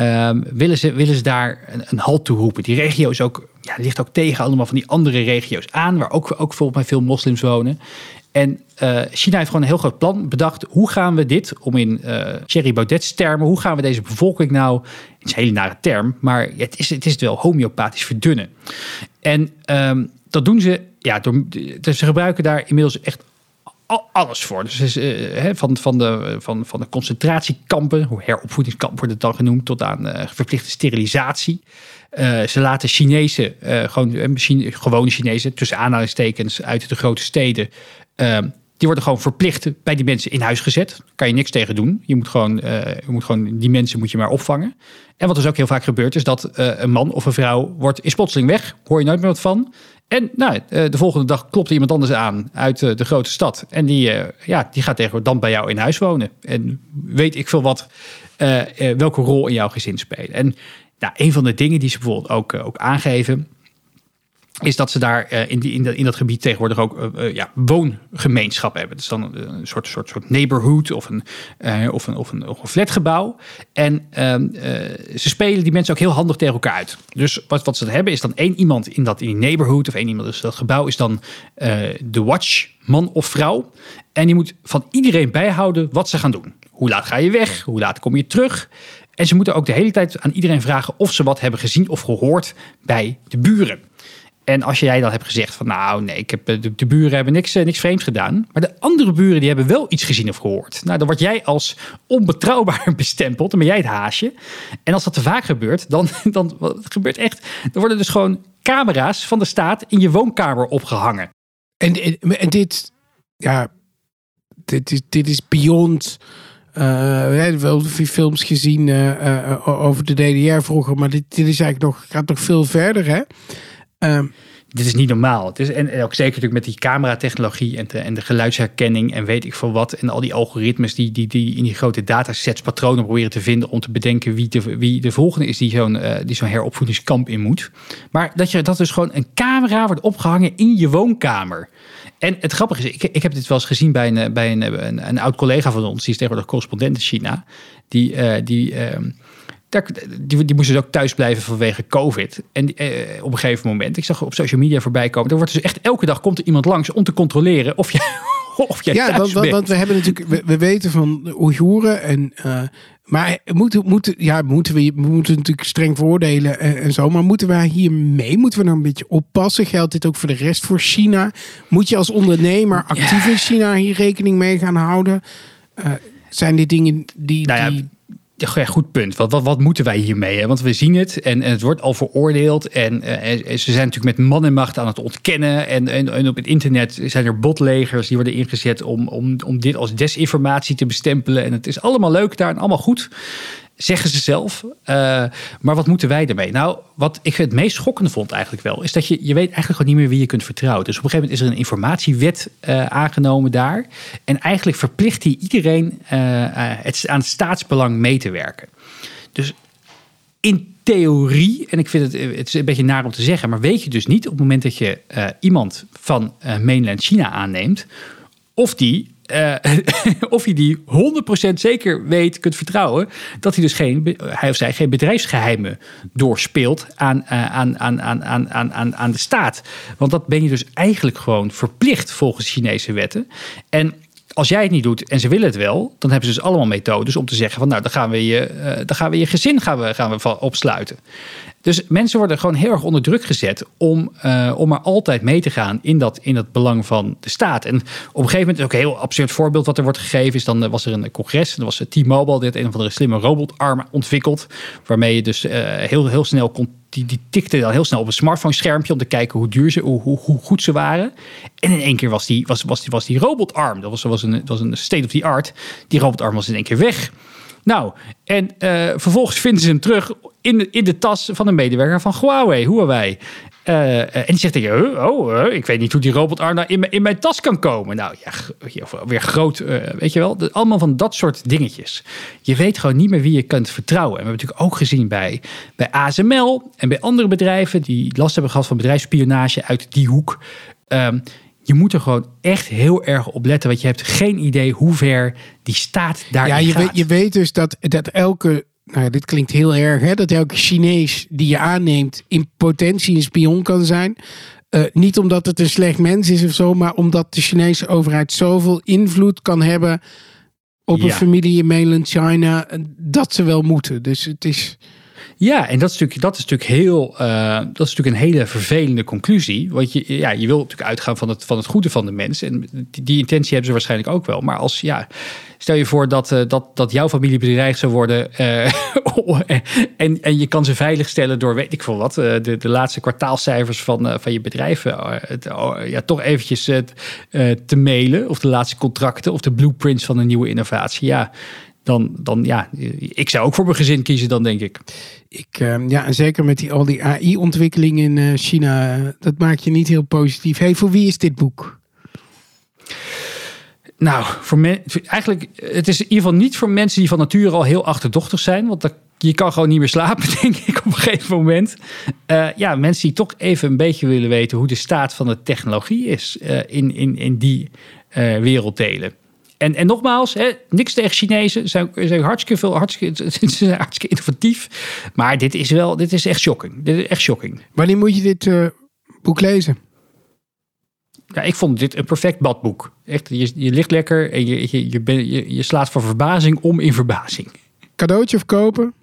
Um, willen, ze, willen ze daar een, een halt toe roepen. Die regio is ook, ja, ligt ook tegen allemaal van die andere regio's aan, waar ook, ook volgens mij veel moslims wonen. En uh, China heeft gewoon een heel groot plan bedacht. Hoe gaan we dit, om in uh, Thierry Baudet's termen, hoe gaan we deze bevolking nou, het is een hele nare term, maar het is het is wel homeopathisch verdunnen. En um, dat doen ze ja, ze gebruiken daar inmiddels echt alles voor. Dus is, uh, van, van, de, van, van de concentratiekampen, heropvoedingskamp wordt het dan genoemd, tot aan verplichte sterilisatie. Uh, ze laten Chinezen, gewoon, misschien gewone Chinezen, tussen aanhalingstekens uit de grote steden, die worden gewoon verplicht bij die mensen in huis gezet. Daar kan je niks tegen doen. Je moet gewoon, je moet gewoon die mensen moet je maar opvangen. En wat dus ook heel vaak gebeurt, is dat een man of een vrouw wordt is plotseling weg. Hoor je nooit meer wat van. En nou, eh, de volgende dag klopt iemand anders aan uit eh, de grote stad. En die, eh, ja, die gaat tegenwoordig dan bij jou in huis wonen. En weet ik veel wat, welke rol in jouw gezin spelen. En nou, een van de dingen die ze bijvoorbeeld ook, ook aangeven is dat ze daar uh, in, die, in, dat gebied tegenwoordig ook uh, ja, woongemeenschap hebben. Dus dan een soort, soort, soort neighborhood of een, of, een, of, een, of een flatgebouw. En ehm, ze spelen die mensen ook heel handig tegen elkaar uit. Dus wat, wat ze hebben is dan één iemand in dat in die neighborhood of één iemand in dat gebouw is dan de watch, man of vrouw. En die moet van iedereen bijhouden wat ze gaan doen. Hoe laat ga je weg? Hoe laat kom je terug? En ze moeten ook de hele tijd aan iedereen vragen of ze wat hebben gezien of gehoord bij de buren. En als jij dan hebt gezegd van nou nee, ik heb, de, de, buren hebben niks, eh, niks vreemds gedaan. Maar de andere buren die hebben wel iets gezien of gehoord. Nou, dan word jij als onbetrouwbaar bestempeld. Dan ben jij het haasje. En als dat te vaak gebeurt, dan, dan gebeurt echt. Dan worden dus gewoon camera's van de staat in je woonkamer opgehangen. En, en, dit, ja, dit is, dit is beyond. Uh, we hebben wel films gezien uh, over de DDR vroeger, maar dit, dit is eigenlijk nog, gaat nog veel verder. Hè? Um, dit is niet normaal. Het is, en, ook zeker natuurlijk met die cameratechnologie en de, en de geluidsherkenning en weet ik veel wat. En al die algoritmes die, die, die in die grote datasets patronen proberen te vinden om te bedenken wie de, wie de volgende is die zo'n die heropvoedingskamp in moet. Maar dat je dat dus gewoon een camera wordt opgehangen in je woonkamer. En het grappige is, ik, ik heb dit wel eens gezien bij een, bij een, een, een oud collega van ons, die is tegenwoordig correspondent in China. Die, uh, die uh, die, die moesten dus ook thuis blijven vanwege COVID. En eh, op een gegeven moment, ik zag op social media voorbij komen. Er wordt dus echt elke dag komt er iemand langs om te controleren of jij, of jij ja, want, want, want, we hebben natuurlijk, we, weten van Oeigoeren en. Maar moeten, moeten, ja, moeten we, we moeten natuurlijk streng voordelen en, en, zo. Maar moeten wij hier mee? Moeten we nou een beetje oppassen? Geldt dit ook voor de rest voor China? Moet je als ondernemer actief in China hier rekening mee gaan houden? Uh, zijn dit dingen die, nou ja, die ja, goed punt. Wat, wat, wat moeten wij hiermee? Want we zien het en, en het wordt al veroordeeld. En, uh, ze zijn natuurlijk met man en macht aan het ontkennen. En, en, en, op het internet zijn er botlegers die worden ingezet om, om, om dit als desinformatie te bestempelen. En het is allemaal leuk daar en allemaal goed zeggen ze zelf. Uh, maar wat moeten wij ermee? Nou, wat ik het meest schokkende vond eigenlijk wel, is dat je, je weet eigenlijk gewoon niet meer wie je kunt vertrouwen. Dus op een gegeven moment is er een informatiewet uh, aangenomen daar. En eigenlijk verplicht hij iedereen uh, het, aan het staatsbelang mee te werken. Dus in theorie, en ik vind het, het is een beetje naar om te zeggen, maar weet je dus niet op het moment dat je iemand van mainland China aanneemt, of die uh, of je die 100% zeker weet, kunt vertrouwen, dat hij dus geen, hij of zij geen bedrijfsgeheimen doorspeelt aan, uh, aan, aan, aan, aan, aan, aan de staat. Want dat ben je dus eigenlijk gewoon verplicht volgens Chinese wetten. En als jij het niet doet en ze willen het wel, dan hebben ze dus allemaal methodes om te zeggen van nou, dan gaan we je, uh, dan gaan we je gezin gaan we, gaan we opsluiten. Dus mensen worden gewoon heel erg onder druk gezet om, uh, om maar altijd mee te gaan in dat, in dat belang van de staat. En op een gegeven moment, ook een heel absurd voorbeeld wat er wordt gegeven, is dan uh, was er een congres. En dan was T-Mobile, dit een of andere slimme robotarm ontwikkeld. Waarmee je dus heel, heel snel kon die, die tikte dan heel snel op een smartphone schermpje om te kijken hoe duur ze, hoe, hoe, hoe, goed ze waren. En in één keer was die, was, was die, was die robotarm, dat was, was, een, was een state of the art. Die robotarm was in één keer weg. Nou, en uh, vervolgens vinden ze hem terug in de, in de tas van een medewerker van Huawei. Huawei. Uh, en die zegt tegen oh, ik weet niet hoe die robotarm nou in, in mijn tas kan komen. Nou ja, weer groot, weet je wel. Allemaal van dat soort dingetjes. Je weet gewoon niet meer wie je kunt vertrouwen. En we hebben natuurlijk ook gezien bij, bij ASML en bij andere bedrijven die last hebben gehad van bedrijfsspionage uit die hoek. Um, je moet er gewoon echt heel erg op letten. Want je hebt geen idee hoe ver die staat daar ja, je gaat. Weet, je weet dus dat, dat elke... Nou, dit klinkt heel erg, hè, dat elke Chinees die je aanneemt in potentie een spion kan zijn. Uh, niet omdat het een slecht mens is of zo, maar omdat de Chinese overheid zoveel invloed kan hebben op een familie in mainland China dat ze wel moeten. Dus het is. Ja, en dat is natuurlijk, dat is natuurlijk, heel, eh, dat is natuurlijk een hele vervelende conclusie. Want je, ja, je wil natuurlijk uitgaan van het, van het goede van de mens. En die, intentie hebben ze waarschijnlijk ook wel. Maar als, ja, stel je voor dat, uh, dat, dat jouw familie bedreigd zou worden. Uh, en, en je kan ze veiligstellen door, weet ik veel wat, de, de laatste kwartaalcijfers van, van je bedrijf. Oh, ja, toch eventjes te mailen. Of de laatste contracten. Of de blueprints van een nieuwe innovatie. Ja dan, dan ja, ik zou ook voor mijn gezin kiezen dan, denk ik. Ik, uh, ja, en zeker met die, al die AI-ontwikkeling in uh, China, dat maakt je niet heel positief. Hey, voor wie is dit boek? Nou, voor me, eigenlijk, het is in ieder geval niet voor mensen die van nature al heel achterdochtig zijn. Want je kan gewoon niet meer slapen, denk ik, op een gegeven moment. Uh, ja, mensen die toch even een beetje willen weten hoe de staat van de technologie is in, in, in die werelddelen. En, en nogmaals, hè, niks tegen Chinezen. Zijn, zijn hartstikke veel, hartstikke, hartstikke innovatief. Maar dit is wel, dit is echt shocking. Dit is echt shocking. Wanneer moet je dit uh, boek lezen? Ja, ik vond dit een perfect badboek. Echt, je, je ligt lekker en je, je, je, ben, je, je slaat van verbazing om in verbazing. Cadeautje of kopen?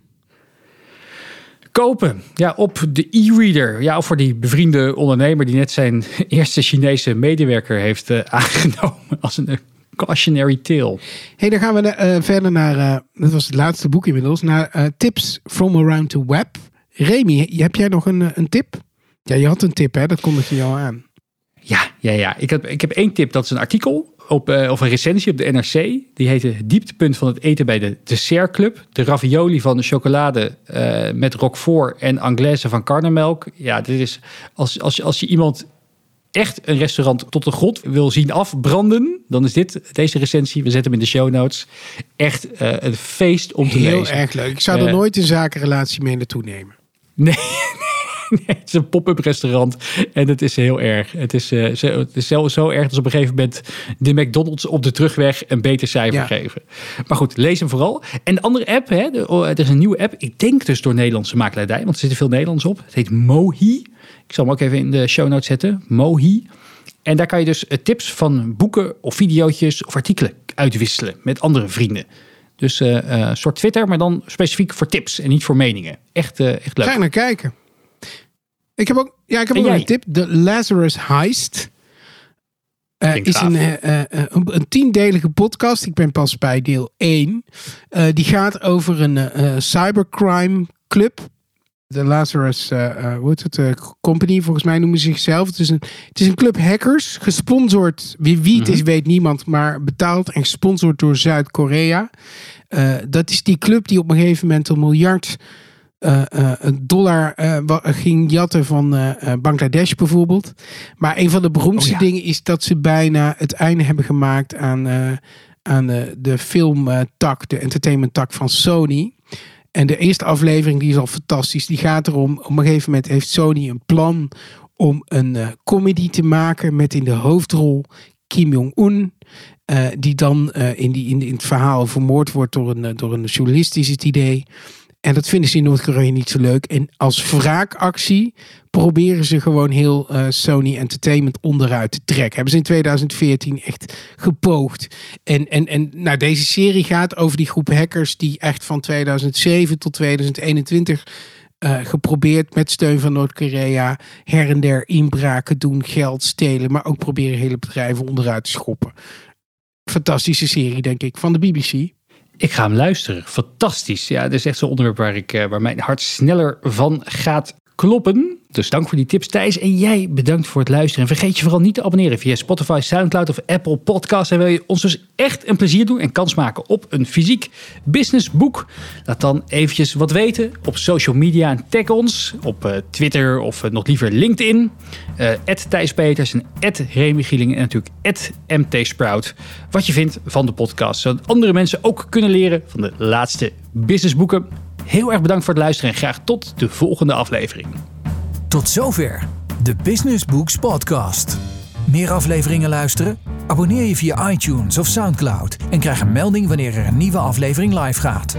Kopen. Ja, op de e-reader. Ja, of voor die bevriende ondernemer die net zijn eerste Chinese medewerker heeft uh, aangenomen als een cautionary tale. hey, dan gaan we uh, verder naar, uh, dat was het laatste boek inmiddels, naar uh, tips from around the web. Remy, heb jij nog een, een tip? Ja, je had een tip, hè? Dat kondigde je al aan. Ja, ja, ja. Ik, heb, ik heb één tip. Dat is een artikel op, of een recensie op de NRC. Die heette Dieptepunt van het eten bij de Dessertclub. De ravioli van de chocolade met roquefort en anglaise van karnemelk. Ja, dit is als, als, als je iemand echt een restaurant tot de grond wil zien afbranden, dan is dit deze recensie. We zetten hem in de show notes. Echt uh, een feest om te Heel lezen. Heel erg leuk. Ik zou er uh, nooit een zakenrelatie mee naartoe nemen. Nee. nee, het is een pop-up restaurant en het is heel erg. Het is, uh, zo, het is zo, zo erg dat op een gegeven moment de McDonald's op de terugweg een beter cijfer ja. geven. Maar goed, lees hem vooral. En de andere app, hè, de, oh, er is een nieuwe app. Ik denk dus door Nederlandse makelaardij, want er zitten veel Nederlands op. Het heet Mohi. Ik zal hem ook even in de show notes zetten. Mohi. En daar kan je dus tips van boeken of video's of artikelen uitwisselen met andere vrienden. Dus uh, uh, soort Twitter, maar dan specifiek voor tips en niet voor meningen. Echt, uh, echt leuk. Ga naar kijken. Ik heb ook, ja, ik heb ook een tip. De Lazarus Heist. Uh, is een, uh, uh, een, een tiendelige podcast. Ik ben pas bij deel 1. die gaat over een cybercrime club de Lazarus uh, hoe heet het, uh, Company, volgens mij noemen ze zichzelf. Het is een, het is een club hackers, gesponsord. Wie, wie het is, Mhm. weet niemand, maar betaald en gesponsord door Zuid-Korea. Uh, dat is die club die op een gegeven moment een miljard dollar ging jatten van Bangladesh bijvoorbeeld. Maar een van de beroemdste oh, ja. dingen is dat ze bijna het einde hebben gemaakt aan, aan de filmtak, de entertainment tak van Sony. En de eerste aflevering, die is al fantastisch. Die gaat erom, op een gegeven moment heeft Sony een plan om een uh, comedy te maken met in de hoofdrol Kim Jong-un. Uh, die dan uh, in, die, in, het verhaal vermoord wordt door een, door een journalist, is het idee. En dat vinden ze in Noord-Korea niet zo leuk. En als wraakactie proberen ze gewoon heel uh, Sony Entertainment onderuit te trekken. Hebben ze in 2014 echt gepoogd. En, en, en nou, deze serie gaat over die groep hackers die echt van 2007 tot 2021 uh, geprobeerd met steun van Noord-Korea her en der inbraken doen, geld stelen, maar ook proberen hele bedrijven onderuit te schoppen. Fantastische serie, denk ik, van de BBC. Ik ga hem luisteren. Fantastisch. Ja, dit is echt zo'n onderwerp waar, ik, waar mijn hart sneller van gaat kloppen. Dus dank voor die tips, Thijs. En jij bedankt voor het luisteren. En vergeet je vooral niet te abonneren via Spotify, Soundcloud of Apple Podcasts. En wil je ons dus echt een plezier doen en kans maken op een fysiek businessboek? Laat dan eventjes wat weten op social media en tag ons op uh, Twitter of uh, nog liever LinkedIn. Uh, Thijs Peters en Remy Gieling en natuurlijk MT Sprout. Wat je vindt van de podcast. Zodat andere mensen ook kunnen leren van de laatste businessboeken. Heel erg bedankt voor het luisteren en graag tot de volgende aflevering. Tot zover de Business Books Podcast. Meer afleveringen luisteren? Abonneer je via iTunes of Soundcloud en krijg een melding wanneer er een nieuwe aflevering live gaat.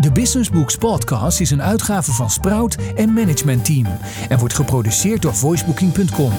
De Business Books Podcast is een uitgave van Sprout en Management Team en wordt geproduceerd door voicebooking.com.